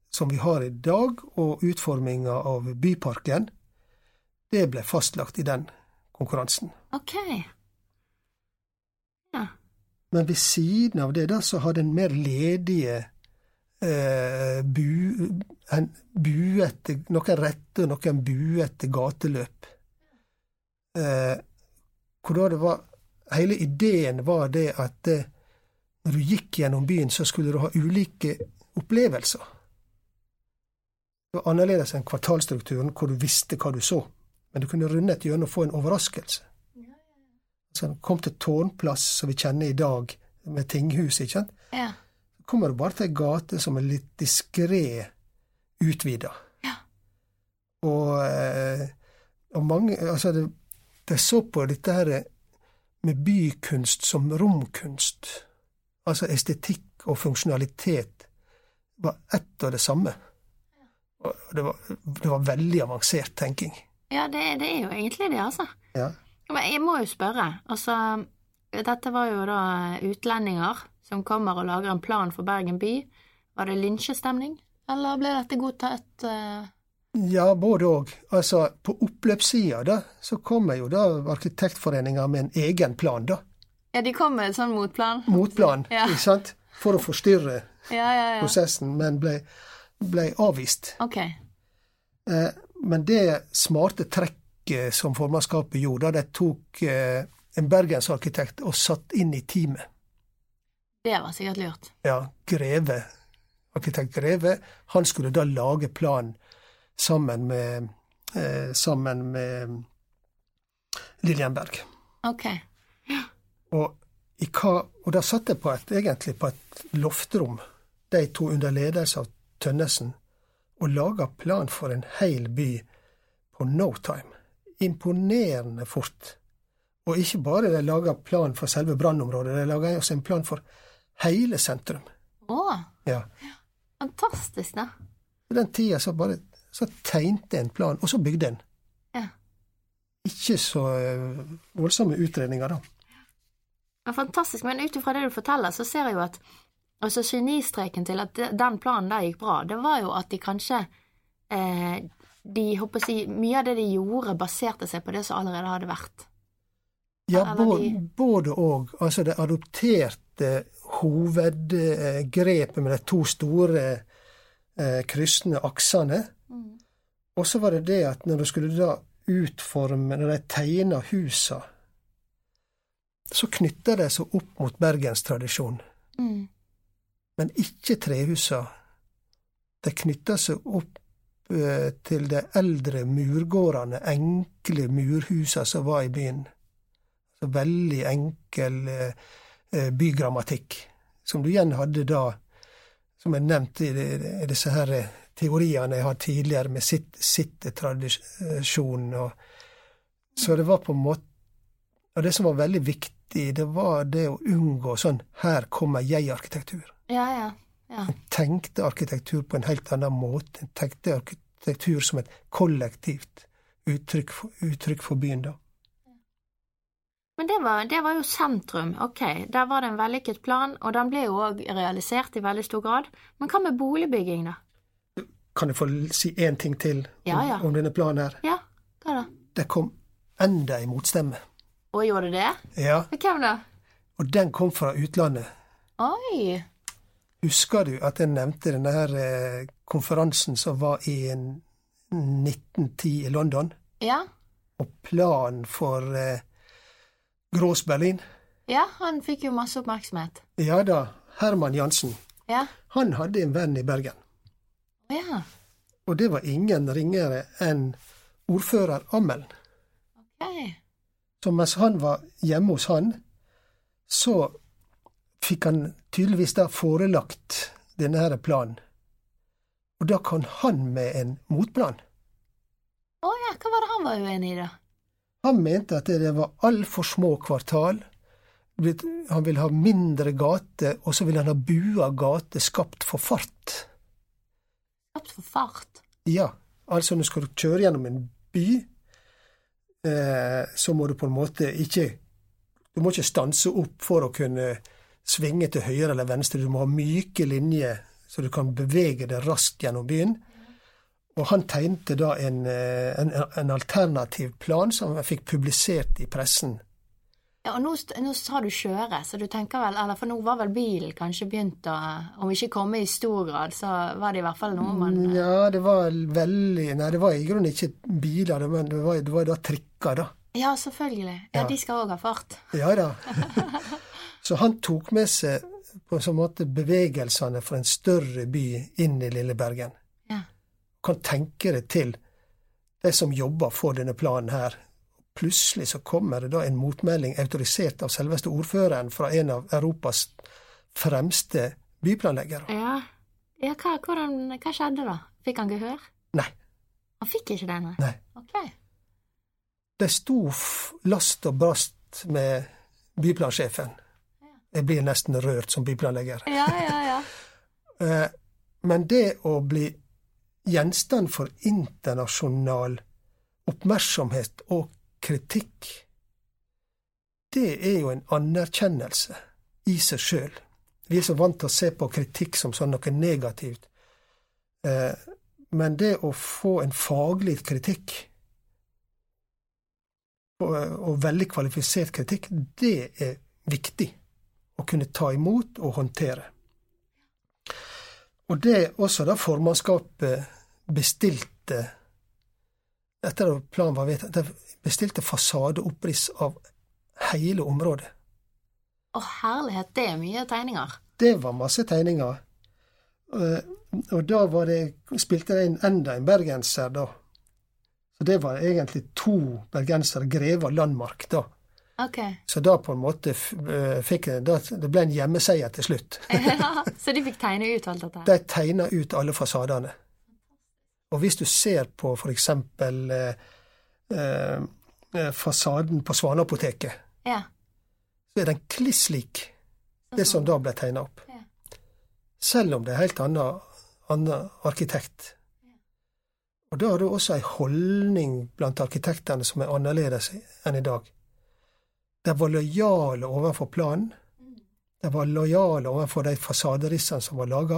som vi har i dag, og utforminga av byparken, det ble fastlagt i den konkurransen. Ok. Ja. Men ved siden av det da, så hadde en mer ledige eh, bu, en buete, noen rette og noen buete gateløp. Eh, hvor da det var Hele ideen var det at eh, når du gikk gjennom byen, så skulle du ha ulike opplevelser. Det var annerledes enn kvartalstrukturen, hvor du visste hva du så. Men du kunne runde et hjørne og få en overraskelse. Så han kom til Tårnplass, som vi kjenner i dag, med tinghuset. ikke sant. Ja. Kommer du bare til ei gate som er litt diskré utvida. Ja. Og, eh, og mange Altså, det, de så på dette her med bykunst som romkunst. Altså estetikk og funksjonalitet var ett og det samme. Og det var, det var veldig avansert tenking. Ja, det, det er jo egentlig det, altså. Ja. Men jeg må jo spørre, altså Dette var jo da utlendinger som kommer og lager en plan for Bergen by. Var det lynsjestemning, eller ble dette godtatt? Uh... Ja, både òg. Altså, på oppløpssida, da, så kommer jo da Arkitektforeninga med en egen plan, da. Ja, de kom med en sånn motplan? Motplan, Ja. ikke sant? For å forstyrre Ja, ja, ja. prosessen, men ble, ble avvist. Ok. Eh, men det smarte trekket som formannskapet gjorde, da de tok eh, en bergensarkitekt og satt inn i teamet. Det var sikkert lurt. Ja, Greve, arkitekt Greve, han skulle da lage planen sammen med, eh, sammen med Liljenberg. Ok. Og, i hva, og da satt jeg på et, egentlig på et loftrom de to under ledelse av Tønnesen, og laga plan for en hel by på no time. Imponerende fort. Og ikke bare de laga plan for selve brannområdet, de laga også en plan for hele sentrum. Å, Ja. fantastisk, da. På den tida så bare så tegnte en plan, og så bygde en. Ja. Ikke så eh, voldsomme utredninger, da. Ja, fantastisk, men ut ifra det du forteller, så ser jeg jo at altså genistreken til at den planen der gikk bra, det var jo at de kanskje eh, de, håper si, Mye av det de gjorde, baserte seg på det som allerede hadde vært. Ja, både, de- både og. Altså, det adopterte hovedgrepet med de to store eh, kryssende aksene. Og så var det det at når du skulle da utforme, når de tegna husa, så knytta de seg opp mot bergenstradisjonen. Mm. Men ikke trehusa. De knytta seg opp eh, til de eldre murgårdene, enkle murhusa som var i byen. Så veldig enkel eh, bygrammatikk, som du igjen hadde da, som jeg nevnte i, disse her eh, teoriene jeg har tidligere, med sitt, sitte-tradisjonen. og Så det var på en måte Og det som var veldig viktig, det var det å unngå sånn 'her kommer jeg'-arkitektur Ja, ja. ja. tenkte arkitektur på en helt annen måte. En tenkte arkitektur som et kollektivt uttrykk for, uttrykk for byen, da. Men det var, det var jo sentrum. Ok, der var det en vellykket plan, og den ble jo òg realisert i veldig stor grad. Men hva med boligbygging, da? Kan jeg få si én ting til om, Ja, ja. om denne planen her? Ja, hva da? Det kom enda en motstemme. Og gjorde det det? Ja, Hvem da? og den kom fra utlandet. Oi! Husker du at jeg nevnte denne her eh, konferansen som var i 1910 i London? Ja? Og planen for eh, Grås Berlin? Ja, han fikk jo masse oppmerksomhet. Ja da, Herman Jansen. Ja? Han hadde en venn i Bergen. Ja. Og det var ingen ringere enn ordfører Ammelen. Okay. Så mens han var hjemme hos han, så fikk han tydeligvis da forelagt denne her planen. Og da kom han med en motplan. Å ja, hva var det han var uenig i, da? Han mente at det var altfor små kvartal. Han ville ha mindre gater, og så ville han ha bua gater skapt for fart. Skapt for fart. Ja, altså når du skal kjøre gjennom en by, eh, så må du på en måte ikke Du må ikke stanse opp for å kunne svinge til høyre eller venstre. Du må ha myke linjer, så du kan bevege deg raskt gjennom byen. Og han tegnte da en, eh, en, en alternativ plan som han fikk publisert i pressen. Ja, og nå, nå sa du kjøre, så du tenker vel Eller for nå var vel bilen kanskje begynt å Om ikke komme i stor grad, så var det i hvert fall noe man Ja, det var veldig Nei, det var i grunnen ikke biler, men det var, det var da trikker, da. Ja, selvfølgelig. Ja, Ja. de skal òg ha fart. Ja da. Så han tok med seg på en sånn måte bevegelsene fra en større by inn i lille Bergen. Kan tenke deg til de som jobber for denne planen her. Plutselig så kommer det da en motmelding autorisert av selveste ordføreren fra en av Europas fremste byplanleggere. Ja, ja hva, hvordan, hva skjedde da? Fikk han gehør? Nei. Han fikk ikke det, nei? Ok. Det sto last og brast med byplansjefen. Jeg blir nesten rørt som byplanlegger. Ja, ja, ja. Eh, Men det å bli gjenstand for internasjonal oppmerksomhet og kritikk, det er jo en anerkjennelse i seg sjøl. Vi er så vant til å se på kritikk som sånn noe negativt. Eh, Men det å få en faglig kritikk, og, veldig kvalifisert kritikk, det er viktig å kunne ta imot og håndtere. Og det også da formannskapet bestilte etter at planen var vedtatt, bestilte fasadeoppriss av hele området. Å, herlighet, det er mye tegninger. Det var masse tegninger. Eh, Og da var det, spilte det inn enda en bergenser, da. Så det var egentlig to bergensere, Greve og Landmark, da. Ok. Så da på en måte eh, fikk da, det ble en hjemmeseier til slutt. Ja, så de fikk tegne ut alt dette? De tegna ut alle fasadene. Og hvis du ser på eksempel eh, eh, eh, fasaden på Svaneapoteket, Ja. så er den kliss lik det som da ble tegna opp. Ja. Selv om det er helt annen, annen arkitekt. Og da har du også ei holdning blant arkitektene som er annerledes enn i dag. De var lojale overfor planen. De var lojale overfor de fasaderissene som var laga.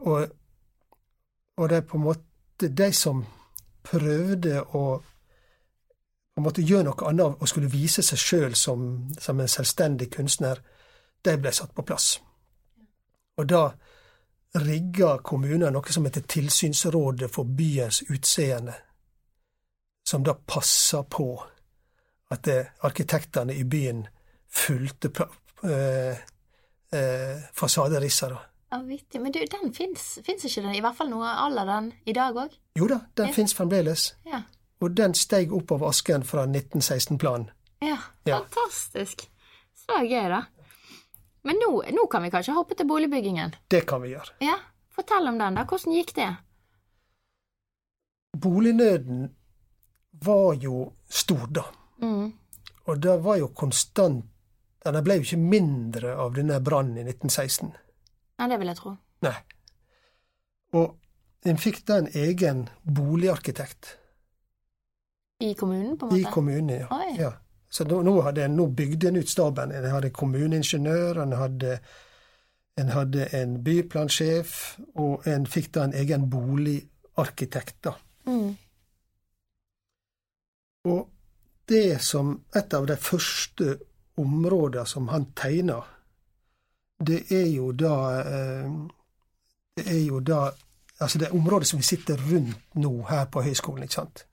Og, og er på en måte de som prøvde å på en måte gjøre noe annet og skulle vise seg sjøl som, som en selvstendig kunstner, de ble satt på plass. Og da rigga kommunen noe som heter Tilsynsrådet for byens utseende, som da passa på at eh, arkitektene i byen fulgte eh, eh, fasaderisser. Ja, vittig. Men du, den fins ikke den? I hvert fall noe la den i dag òg? Jo da, den Ja. fins fremdeles. Ja. Og den steig opp av asken fra 1916-planen. ja. Ja. Fantastisk. Så gøy, da. Men nå, nå kan vi kanskje hoppe til boligbyggingen? Det kan vi gjøre. Ja, Fortell om den, da. Hvordan gikk det? Bolignøden var jo stor, da. Mm. Og det var jo konstant Den ble jo ikke mindre av denne brannen i 1916. Ja, det vil jeg tro. Nei. Og en fikk da en egen boligarkitekt I kommunen, på en måte? i kommunen. Ja. Oi. ja. Så nå, nå, hadde, en- nå bygde en ut staben. En hadde kommuneingeniør, en hadde, en hadde en byplansjef, og en fikk da en egen boligarkitekt. da. Mm. Og det som et av de første områdene som han tegna, det er jo da eh, Det er jo da Altså det området som vi sitter rundt nå her på høyskolen, ikke sant.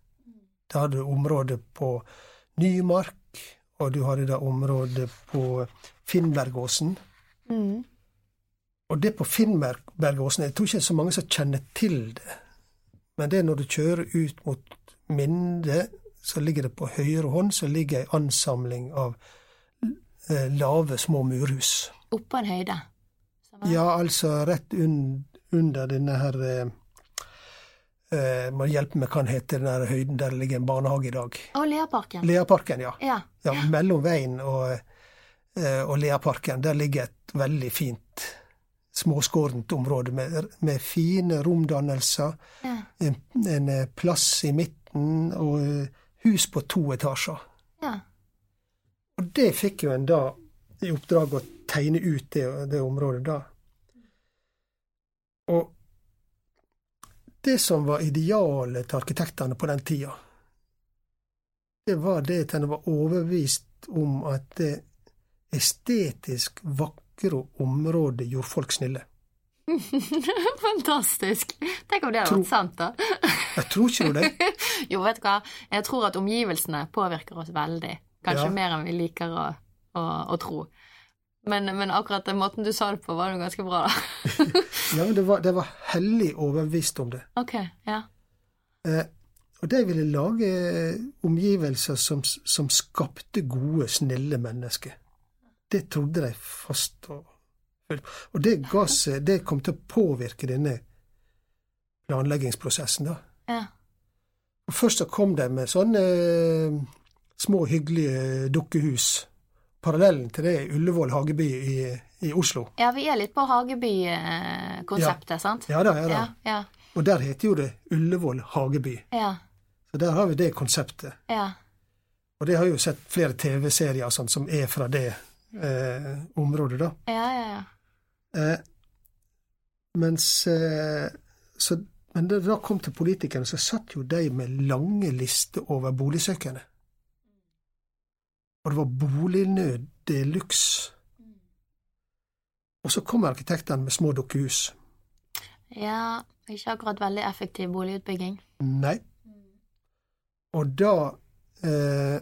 Da har du området på Nymark, og du hadde da området på Finnbergåsen. Mm. Og det på Finnbergåsen, jeg tror ikke det er så mange som kjenner til det. Men det er når du kjører ut mot Minde, så ligger det på høyre hånd så ligger ei ansamling av eh, lave, små murhus. Oppå en høyde. Ja, altså rett un, under denne her eh, eh, Må hjelpe meg hva heter, den her høyden der det ligger en barnehage i dag. Og Leaparken. Leaparken, ja. Ja. ja. Mellom veien og, eh, og Leaparken, der ligger et veldig fint småskårent område med, med fine romdannelser, ja. en, en eh, plass i midten og hus på to etasjer. ja. Og det fikk jo en da i oppdrag å tegne ut det, det området da. Og det som var idealet til arkitektene på den tida, det var det at en var overbevist om at det estetisk vakre området gjorde folk snille. Fantastisk. Tenk om det hadde vært sant, da. Jeg tror ikke du det? Jo, vet du hva. Jeg tror at omgivelsene påvirker oss veldig. Kanskje Ja. mer enn vi liker å, å, å tro. Men, men akkurat den måten du sa det på, var jo ganske bra, da. Ja, men det var, det var hellig overbevist om det. ok, ja. Eh, og de ville lage omgivelser som, som skapte gode, snille mennesker. Det trodde de fast og. Og det gass, Det kom til å påvirke denne planleggingsprosessen, da. Ja. Og først så kom de med sånne eh, små, hyggelige dukkehus. Parallellen til det er Ullevål hageby i, i Oslo. ja, vi er litt på Hageby-konseptet, sant? Ja da, ja da. Ja, ja, Og der heter jo det Ullevål hageby. ja, Så der har vi det konseptet. ja. Og det har jeg jo sett flere TV-serier og sånt som er fra det eh, området, da. Ja, ja, ja. Eh, mens eh, så, Men da det kom til politikerne, så satt jo de med lange lister over boligsøkende. Og det var bolignød de luxe. Og så kom arkitektene med små dukkehus. Ja, ikke akkurat veldig effektiv boligutbygging. Nei. Og da eh,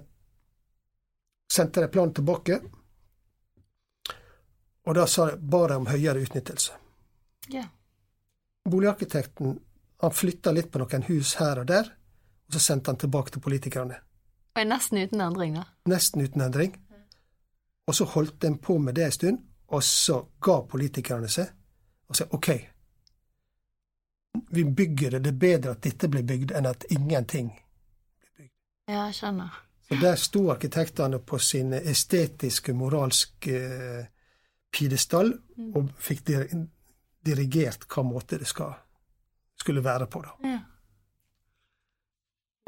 sendte de planen tilbake, og da sa de om høyere utnyttelse. Ja. Boligarkitekten han flytta litt på noen hus her og der, og så sendte han tilbake til politikerne. Og nesten uten endring, da. Nesten uten endring. Og så holdt en på med det en stund, og så ga politikerne seg og sa OK, vi bygger det. Det er bedre at dette blir bygd, enn at ingenting blir bygd. Ja, jeg skjønner. Så der sto arkitektene på sin estetiske, moralske eh, pidestall og fikk dirigert hva måte det skal, skulle være på, da. Ja.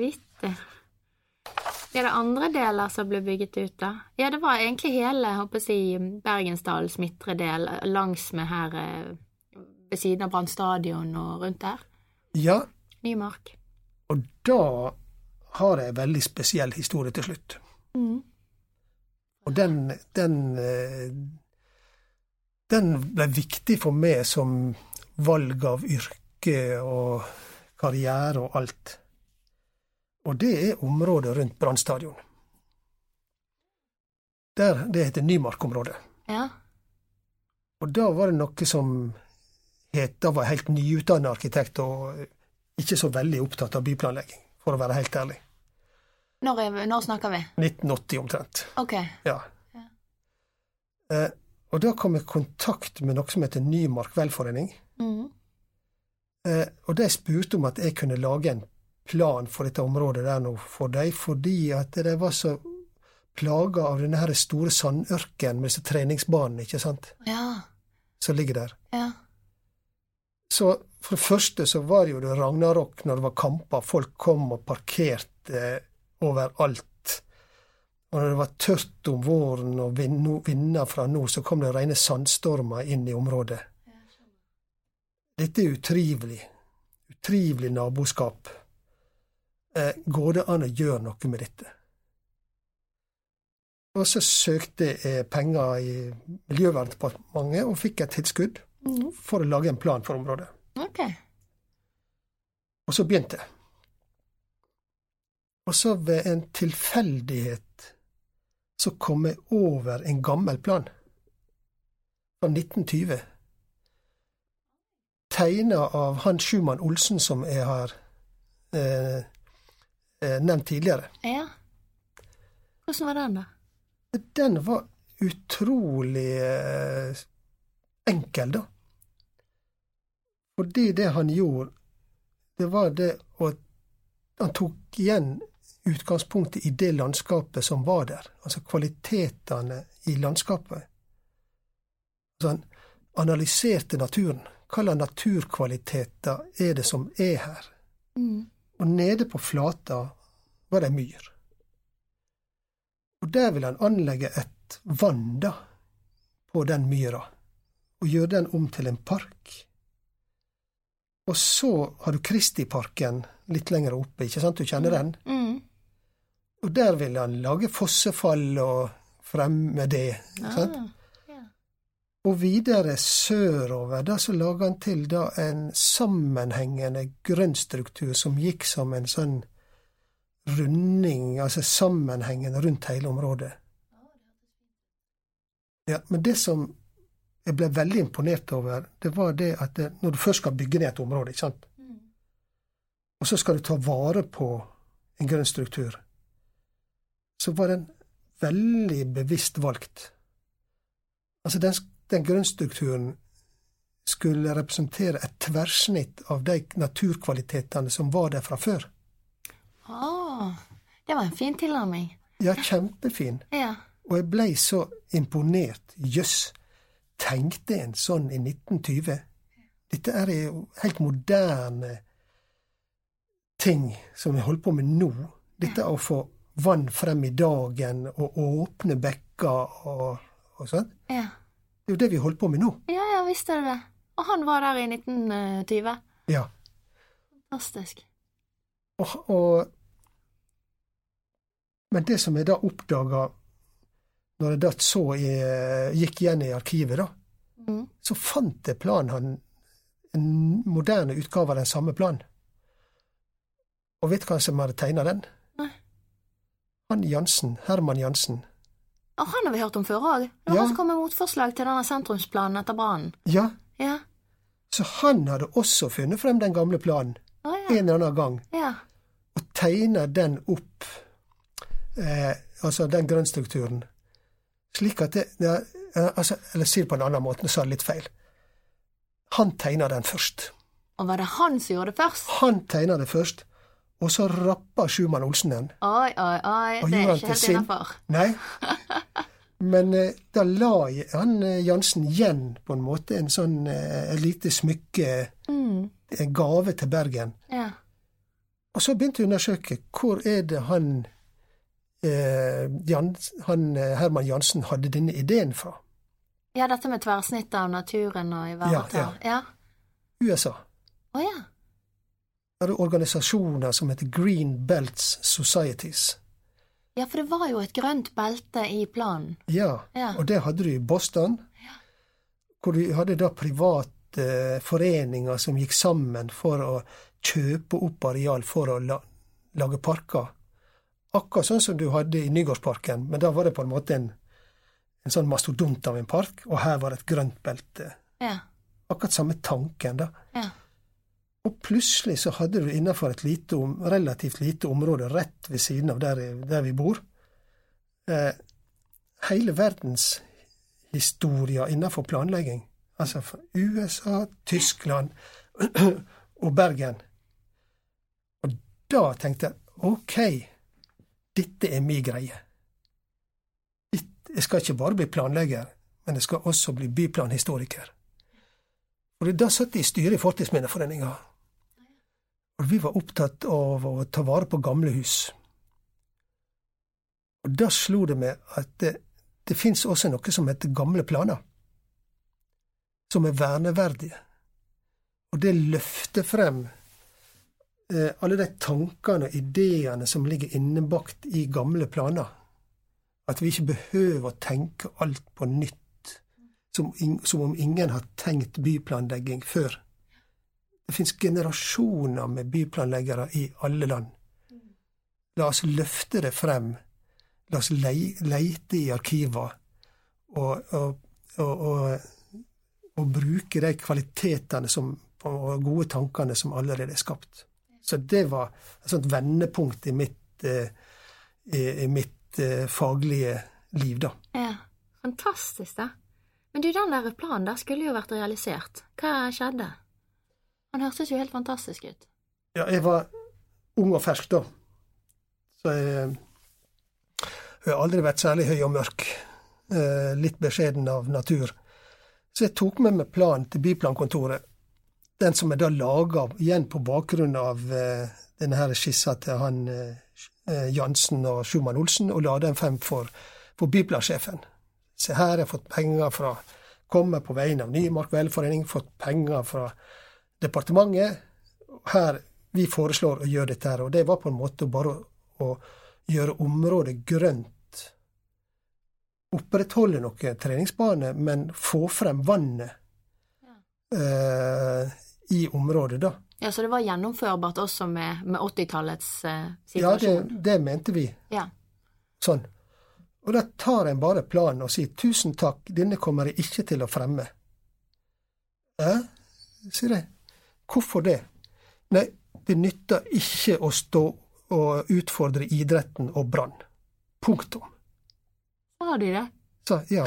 Vittig. Er det andre deler som ble bygget ut, da? Ja, det var egentlig hele håper jeg, Bergensdalens midtre del langs med her eh, ved siden av Brann stadion og rundt der. Ja, Nymark. og da har jeg en veldig spesiell historie til slutt. Mm. Og den, den eh, Den ble viktig for meg som valg av yrke og karriere og alt. Og det er området rundt Brann stadion. Der, det heter Nymark-området. Ja. Og da var det noe som het Da var jeg helt nyutdannet arkitekt og ikke så veldig opptatt av byplanlegging, for å være helt ærlig. Når, er, når snakker vi? 1980 omtrent. Ok. Ja. Ja. Eh, og da kom jeg i kontakt med noe som heter Nymark velforening. Mm. Eh, og de spurte om at jeg kunne lage en plan for dette området der nå for dem, fordi at de var så plaga av denne her store sandørkenen med disse treningsbanene, ikke sant, Ja. som ligger der. Ja. Så for det første så var det jo det ragnarok når det var kamper. Folk kom og parkerte overalt. Og når det var tørt om våren og vind- fra nord, så kom det rene sandstormer inn i området. Dette er utrivelig. Utrivelig naboskap. Eh, går det an å gjøre noe med dette? Og så søkte jeg penger i Miljøverndepartementet og fikk et tilskudd Mm. for å lage en plan for området. Ok. Og så begynte jeg. Og så ved en tilfeldighet så kom jeg over en gammel plan fra 1920. Tegna av han Schumann Olsen som jeg har eh, eh, nevnt tidligere. Ja. Hvordan var den, da? Den var utrolig eh, enkel, da. Fordi det han gjorde, det var det at han tok igjen utgangspunktet i det landskapet som var der. Altså kvalitetene i landskapet. Så han analyserte naturen. Hva slags naturkvaliteter er det som er her? Mm. Og nede på flata var det myr. Og der vil han anlegge et vann, da, på den myra, og gjøre den om til en park. Og så har du Kristiparken litt lenger oppe, ikke sant, du kjenner den? Mm. Og der vil han lage fossefall og fremme det. ikke sant? Og videre sørover, da så laga han til da en sammenhengende grønnstruktur som gikk som en sånn runding, altså sammenhengende rundt hele området. Ja, men det som jeg ble veldig imponert over, det var det at det, når du først skal bygge ned et område, ikke sant, og så skal du ta vare på en grønn struktur, så var den veldig bevisst valgt. Altså, den, den grunnstrukturen skulle representere et tverrsnitt av de naturkvalitetene som var der fra før. Ah, det var en fin tilnærming. Ja, kjempefin. Ja. Og jeg blei så imponert. Jøss, tenkte en sånn i 1920? Dette er jo helt moderne ting som vi holder på med nå. Dette å få vann frem i dagen og åpne bekker og, og sånn. Ja. Det er jo det vi holder på med nå. ja, ja, visst er det det. Og han var der i 1920. Ja. Fantastisk. Og, og Men det som jeg da oppdaga når jeg da så jeg gikk igjen i arkivet, da, Mm. så fant jeg planen han En moderne utgave av den samme planen. Og vet du hva som hadde tegna den? Nei. Han Jansen. Herman Jansen. Og han har vi hørt om før òg. Det var Ja. han som kom med motforslag til denne sentrumsplanen etter brannen. Ja, Ja. så han hadde også funnet frem den gamle planen ah, ja. en eller annen gang, ja. og tegna den opp eh, altså den grønnstrukturen, Slik at det, ja, altså, Eller si det på en annen måte, nå sa jeg litt feil. Han tegna den først. Og var det han som gjorde det først? Han tegna det først, og så rappa Schumann Olsen den. Oi, oi, oi, det er ikke helt innafor. Nei. Men eh, da la han eh, Jansen igjen på en måte en sånn eh, lite smykke, Mm, en gave til Bergen. ja. Og så begynte jeg å undersøke hvor er det han, eh, Jans, han eh, Herman Jansen hadde denne ideen fra. ja, dette med tverrsnitt av naturen og ivareta. Ja, Ja. USA. Å ja. Det er organisasjoner som heter Green Belts Societies. Ja, for det var jo et grønt belte i planen. Ja, Ja. og det hadde du i Boston, Ja. hvor du hadde da private eh, foreninger som gikk sammen for å kjøpe opp areal for å la, lage parker. Akkurat sånn som du hadde i Nygårdsparken, men da var det på en måte en, en sånn mastodont av en park, og her var det et grønt belte. Ja. Akkurat samme tanken, da. Ja. Og plutselig så hadde du innenfor et lite, relativt lite område rett ved siden av der, der vi bor, eh, hele verdens historier innenfor planlegging. Altså fra USA, Tyskland og Bergen. Og da tenkte jeg ok, dette er min greie. Jeg skal ikke bare bli planlegger, men jeg skal også bli byplanhistoriker. Og da satt jeg i styret i Fortidsminneforeninga. Og vi var opptatt av å ta vare på gamle hus. Og da slo det meg at det, det fins også noe som heter gamle planer, som er verneverdige. Og det løfter frem eh, alle de tankene og ideene som ligger innebakt i gamle planer. At vi ikke behøver å tenke alt på nytt, som, som om ingen har tenkt byplanlegging før. Det fins generasjoner med byplanleggere i alle land. La oss løfte det frem. La oss le leite i arkiver og, og, og, og, og bruke de kvalitetene som, og gode tankene som allerede er skapt. Så det var et sånt vendepunkt i mitt, eh, i, i mitt eh, faglige liv, da. ja. Fantastisk, da. Men du, den der planen der skulle jo vært realisert. Hva skjedde? Han hørtes jo helt fantastisk ut. Ja, jeg var ung og fersk da. Så jeg, jeg har aldri vært særlig høy og mørk. Eh, litt beskjeden av natur. Så jeg tok med meg planen til byplankontoret. Den som jeg da laga igjen på bakgrunn av eh, denne her skissa til han eh, Jansen og Schumann Olsen, og la den frem for, for byplansjefen. Se her, jeg har fått penger fra Kommer på vegne av Nymark velforening, fått penger fra departementet. Her, vi foreslår å gjøre dette her, og det var på en måte bare å, å gjøre området grønt. Opprettholde noen treningsbaner, men få frem vannet eh, i området, da. Ja, Så det var gjennomførbart også med, med 80-tallets eh, Ja, det, det mente vi. Ja. Sånn. Og da tar en bare planen og sier 'tusen takk, denne kommer jeg ikke til å fremme'. Ja, sier jeg. Hvorfor det? Nei, det nytter ikke å stå og utfordre idretten og Brann. Punktum. Sa de det? Så ja.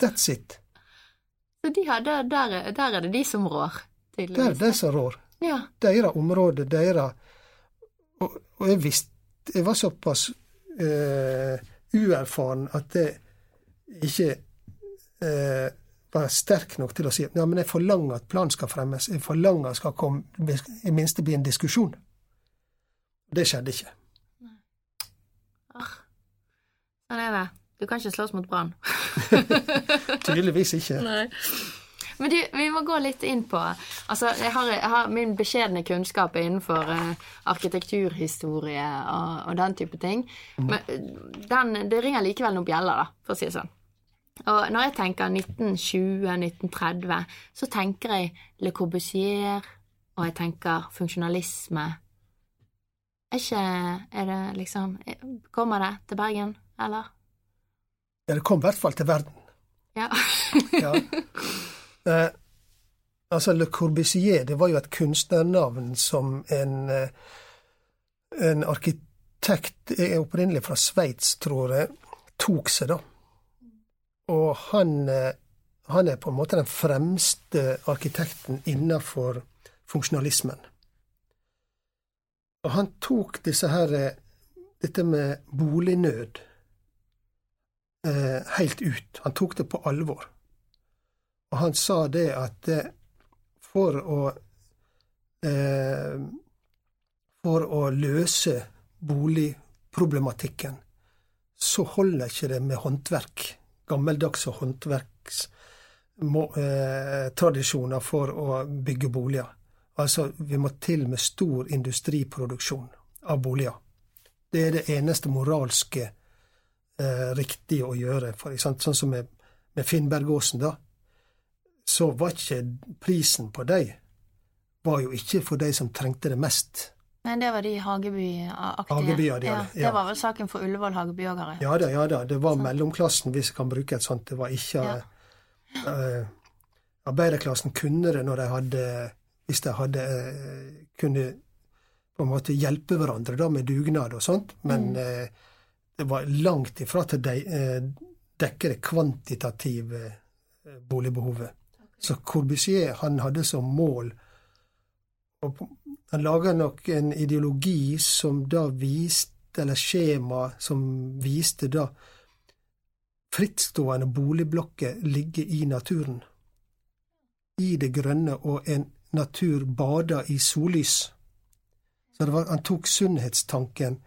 That's it. Så de hadde, der, der er det de som rår, Det er de som rår. Ja. Deres område, deres og, og jeg visste Jeg var såpass eh, uerfaren at jeg ikke eh, var sterk nok til å si ja, men jeg forlanger at planen skal fremmes. Jeg forlanger at skal komme, i minste bli en diskusjon. Det skjedde ikke. Ah. Sånn er det. Du kan ikke slåss mot Brann. Tydeligvis ikke. Nei. Men du, vi må gå litt inn på Altså, jeg har, jeg har min beskjedne kunnskap innenfor uh, arkitekturhistorie og, og den type ting. Men eh, den, det ringer likevel noen bjeller, da, for å si det sånn. Og når jeg tenker 1920-1930, så tenker jeg Le Corbusier, og jeg tenker funksjonalisme. Er ikke Er det liksom Kommer det til Bergen, eller? Ja, det kom i hvert fall til verden. Ja. Ja. Eh, altså, Le Corbusier det var jo et kunstnernavn som en, eh, en arkitekt er opprinnelig fra Sveits, tror jeg, tok seg, da. Og han, eh, han er på en måte den fremste arkitekten innenfor funksjonalismen. Og han tok disse her, eh, dette med bolignød eh, helt ut. Han tok det på alvor. Og han sa det at for å For å løse boligproblematikken, så holder ikke det med håndverk. Gammeldagse håndverkstradisjoner eh, for å bygge boliger. Altså, vi må til med stor industriproduksjon av boliger. Det er det eneste moralske eh, riktige å gjøre. For, sånn som med, med Finnbergåsen, da. Så var ikke prisen på dem var jo ikke for de som trengte det mest. Nei, det var de Hageby-aktige. Hageby, ja, det, ja, det var vel saken for Ullevål Hageby-ågere. Ja da, ja da. Det var mellomklassen, hvis jeg kan bruke et sånt. Det var ikke Ja. uh, Arbeiderklassen kunne det når de hadde Hvis de hadde uh, kunne på en måte hjelpe hverandre da med dugnad og sånt, men Mm. uh, det var langt ifra til de eh, dekke det kvantitative eh, boligbehovet. Så Corbusier han hadde som mål på- Han laga nok en ideologi som da viste, eller skjema som viste da frittstående boligblokker ligger i naturen. I det grønne, og en natur bada i sollys. Så var, han tok sunnhetstanken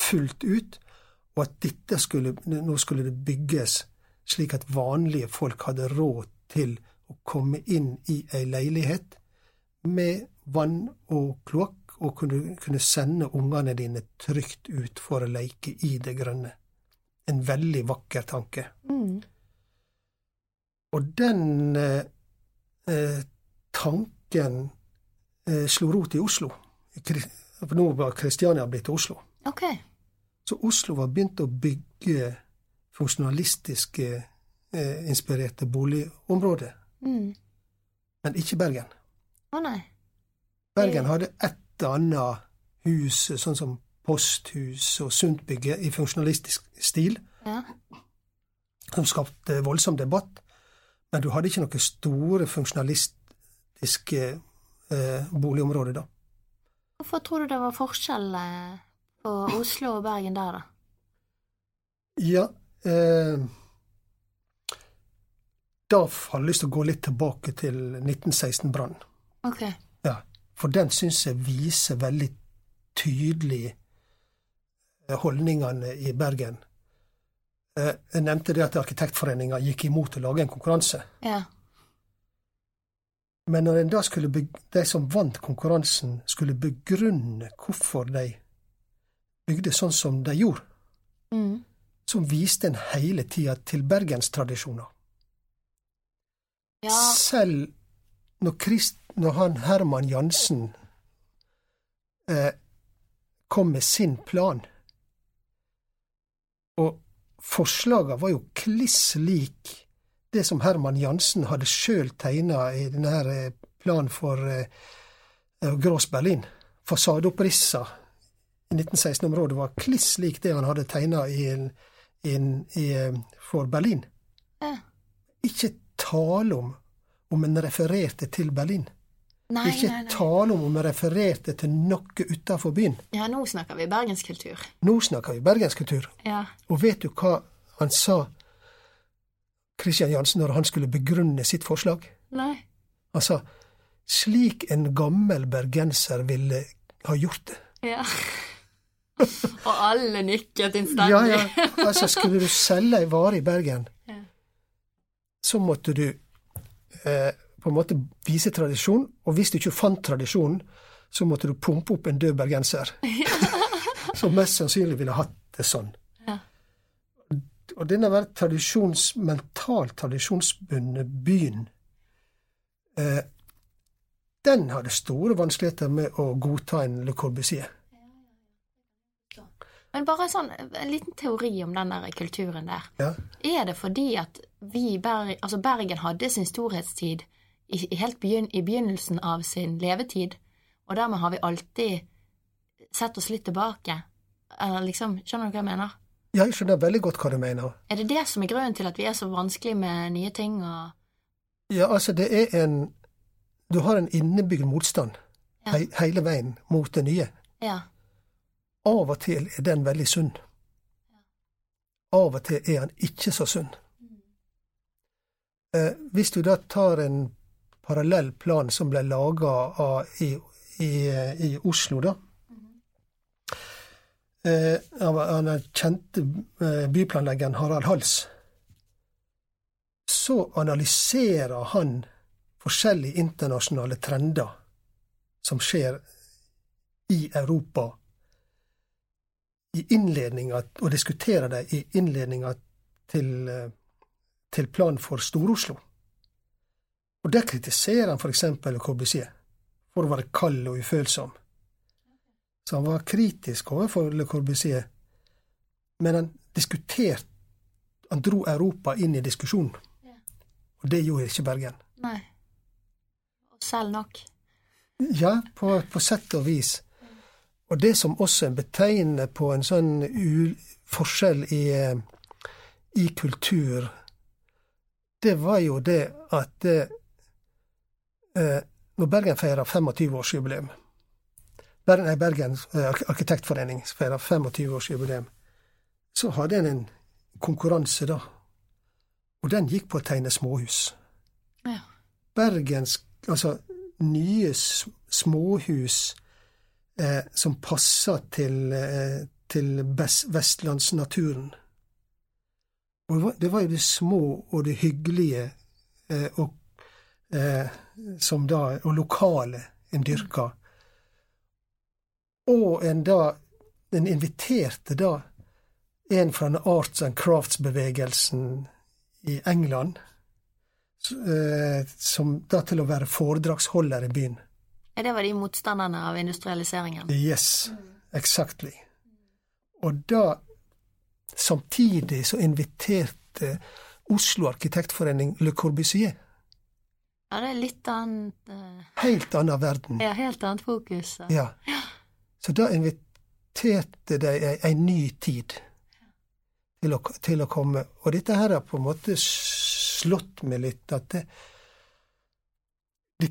fullt ut, og at dette skulle, nå skulle det bygges slik at vanlige folk hadde råd til å komme inn i ei leilighet med vann og kloakk, og kunne, kunne sende ungene dine trygt ut for å leke i det grønne. En veldig vakker tanke. Mm. Og den eh, tanken eh, slo rot i Oslo. Nå var Kristiania blitt Oslo. Okay. Så Oslo var begynt å bygge funksjonalistiske eh, inspirerte boligområder. Mm. Men ikke Bergen. Å nei. Bergen hadde et annet hus, sånn som Posthus og Sundtbygget, i funksjonalistisk stil, Ja. som skapte voldsom debatt. Men du hadde ikke noen store funksjonalistiske eh, boligområder da. Hvorfor tror du det var forskjell eh, på Oslo og Bergen der, da? Ja eh, Da har jeg lyst til å gå litt tilbake til 1916-brannen. Ok. Ja, for den syns jeg viser veldig tydelig eh, holdningene i Bergen. Eh, Jeg nevnte det at Arkitektforeninga gikk imot å lage en konkurranse. Ja. Men når da skulle de som vant konkurransen, skulle begrunne hvorfor de bygde sånn som de gjorde, Mm. så viste en hele tida til bergenstradisjoner. Ja. Selv når, Christ, når han Herman Jansen eh, kom med sin plan, og forslagene var jo kliss lik det som Herman Jansen hadde sjøl tegna i denne eh, planen for eh, eh, Grås Berlin. Fasadeopprissa i 1916-området var kliss lik det han hadde tegna i, i, i, eh, for Berlin. Ikke tale om om en refererte til Berlin. Nei, Ikke nei, nei. tale om om en refererte til noe utafor byen. Ja, nå snakker vi bergenskultur. Nå snakker vi bergenskultur. Ja. Og vet du hva han sa, Kristian Jansen, når han skulle begrunne sitt forslag? Nei. Han sa slik en gammel bergenser ville ha gjort det. Ja. og alle nikket innstendig. Ja, ja. Altså, skulle du selge ei vare i Bergen, Ja. så måtte du eh, på en måte vise tradisjon, og hvis du ikke fant tradisjonen, så måtte du pumpe opp en død bergenser. Som mest sannsynlig ville hatt det sånn. Ja. Og denne var tradisjons, mentalt tradisjonsbundne byen, eh, den hadde store vanskeligheter med å godta en Le Corbusier. Men bare sånn, en liten teori om den der kulturen der. Ja. Er det fordi at vi altså Bergen hadde sin storhetstid i, helt begyn, i begynnelsen av sin levetid, og dermed har vi alltid sett oss litt tilbake? eh, liksom, Skjønner du hva jeg mener? Ja, jeg skjønner veldig godt hva du mener. Er det det som er grunnen til at vi er så vanskelig med nye ting og Ja, altså, det er en Du har en innebygd motstand Ja. he hele veien mot det nye. Ja. Av og til er den veldig sunn. Av og til er han ikke så sunn. Eh, hvis du da tar en parallell plan som ble laga i, i, i Oslo, da eh, av den kjente eh, byplanleggeren Harald Hals, så analyserer han forskjellige internasjonale trender som skjer i Europa. I innledninga, og diskuterer det i innledninga til, til plan for Stor-Oslo. Og der kritiserer han f.eks. Corbusier for å være kald og ufølsom. Så han var kritisk overfor Le Corbusier, men han diskuterte Han dro Europa inn i diskusjonen. Og det gjorde ikke Bergen. Nei. Og selv nok. Ja, på, på sett og vis. Og det som også er betegnende på en sånn forskjell i, eh, i kultur, det var jo det at eh, eh, Når Bergen feirer 25-årsjubileum Bergen, nei, Bergen eh, Ark- arkitektforening feirer 25-årsjubileum, så hadde en en konkurranse da. Og den gikk på å tegne småhus. Ja. Bergens altså nye småhus eh, som passer til, eh, til vestlandsnaturen. Og det var- jo det små og det hyggelige eh, og, eh, som da, og lokale en dyrka. Og en da Den inviterte da en fra den arts and crafts-bevegelsen i England eh, som da til å være foredragsholder i byen. Ja, det var de motstanderne av industrialiseringen. Yes, exactly. Og da, samtidig så inviterte Oslo Arkitektforening Le Corbusier. Ja, det er litt annet uh... Helt annen verden. Ja, helt annet fokus. så. Ja. Så da inviterte de ei, ei ny tid til å, til å komme. Og dette her har på en måte slått meg litt at det,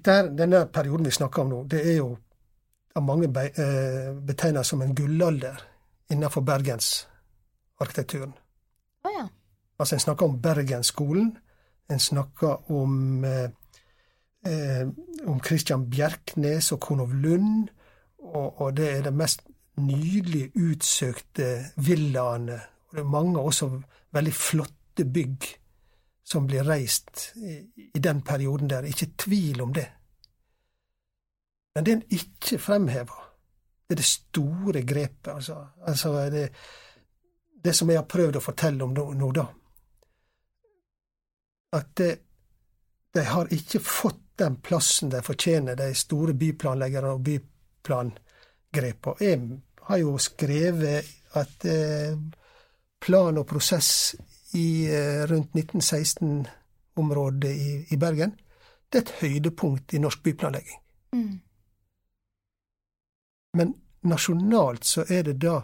her, denne perioden vi snakker om nå, det er jo av mange be, eh, betegna som en gullalder innenfor bergensarkitekturen. Å ja. Altså, en snakker om Bergensskolen, en snakker om eh, eh, om Christian Bjerknes og Konov Lund, og, og det er de mest nydelig utsøkte villaene. Og det er mange også veldig flotte bygg som blir reist i, i den perioden der. Ikke tvil om det. Men det en ikke fremhever, det er det store grepet, altså. altså det, det som jeg har prøvd å fortelle om nå, da. At de, de har ikke fått den plassen de fortjener, de store byplanleggerne og byplangrepene. Jeg har jo skrevet at eh, plan og prosess i eh, rundt 1916-området i, i Bergen, det er et høydepunkt i norsk byplanlegging. Mm. Men nasjonalt så er det da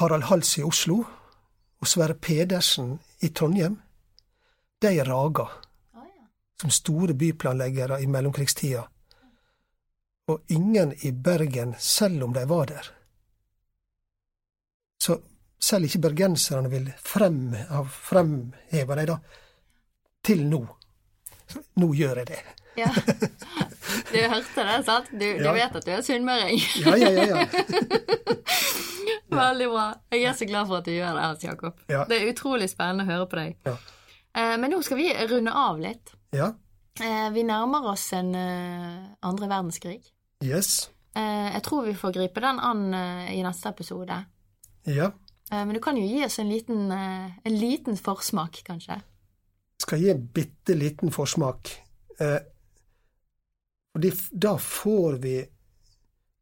Harald Hals i Oslo og Sverre Pedersen i Trondheim. De raga ja. som store byplanleggere i mellomkrigstida. Og ingen i Bergen, selv om de var der. Så selv ikke bergenserne vil frem, ha dem, da, til nå. Så nå gjør jeg det. Ja. Du hørte det, sant? Du, du vet at du er sunnmøring. Ja, ja, ja. ja. Veldig bra. Jeg er så glad for at du gjør det, Hans Jakob. Ja. Det er utrolig spennende å høre på deg. Ja. Eh, Men nå skal vi runde av litt. ja. Eh, Vi nærmer oss en eh, andre verdenskrig. Yes. Jeg tror vi får gripe den an i neste episode. Ja. Men du kan jo gi oss en liten, en liten forsmak, kanskje. Skal gi en bitte liten forsmak. Fordi da får vi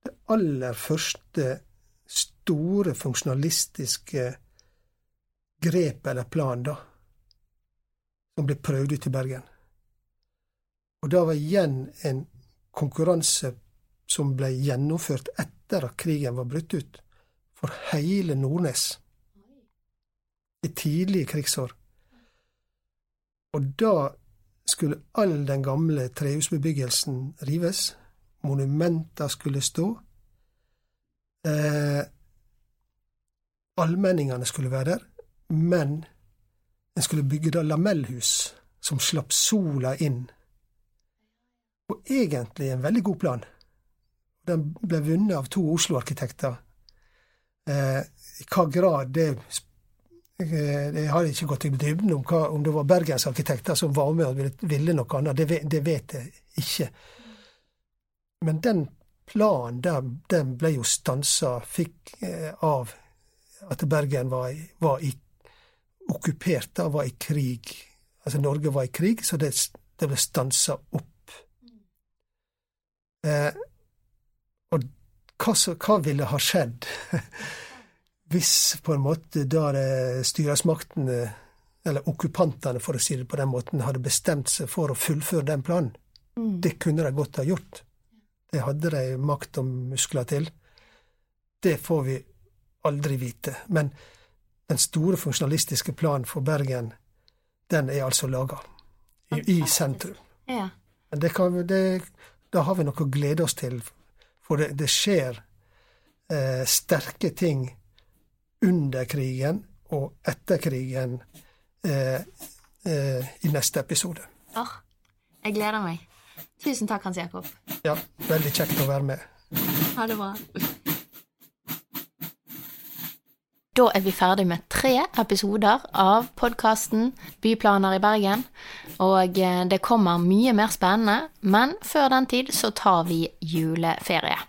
det aller første store funksjonalistiske grep eller plan, da, som ble prøvd ut i Bergen. Og da var igjen en konkurranse som ble gjennomført etter at krigen var brutt ut, for hele Nordnes. I tidlige krigsår. Og da skulle all den gamle trehusbebyggelsen rives. Monumenter skulle stå. Eh, allmenningene skulle være der, men en skulle bygge da lamellhus som slapp sola inn. Og egentlig en veldig god plan. Den ble vunnet av to Oslo-arkitekter. Eh, I hva grad det eh, Jeg har ikke gått i dybden om, hva, om det var bergensarkitekter som var med og ville, ville noe annet. Det, det, vet jeg ikke. Men den planen der, den ble jo stansa, fikk eh, av at Bergen var, var i, okkupert, da, var i krig. Altså Norge var i krig, så det, det ble stansa opp. Eh, og hva, så, hva, ville ha skjedd hvis på en måte da styresmaktene, eller okkupantene for å si det på den måten, hadde bestemt seg for å fullføre den planen? Mm. Det kunne de godt ha gjort. Det hadde de makt og muskler til. Det får vi aldri vite. Men den store funksjonalistiske planen for Bergen, den er altså laga i, i, sentrum. Ja. Men det kan, det, da har vi noe å glede oss til. For det, det skjer eh, sterke ting under krigen og etter krigen eh, eh, i neste episode. Oh, jeg gleder meg. Tusen takk, Hans Jakob. Ja, veldig kjekt å være med. Ha det bra. Da er vi ferdig med tre episoder av podkasten Byplaner i Bergen. Og eh, det kommer mye mer spennende, men før den tid så tar vi juleferie.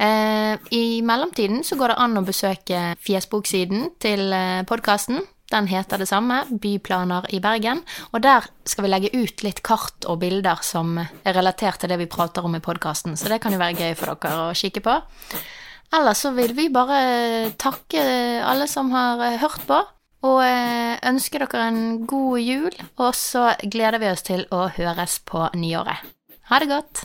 Eh, I mellomtiden så går det an å besøke fjesboksiden til eh, podkasten. Den heter det samme, Byplaner i Bergen. Og der skal vi legge ut litt kart og bilder som er relatert til det vi prater om i podkasten, så det kan jo være gøy for dere å kikke på. Ellers så vil vi bare takke alle som har eh, hørt på, og ønske dere en god jul. Og så gleder vi oss til å høres på nyåret. Ha det godt.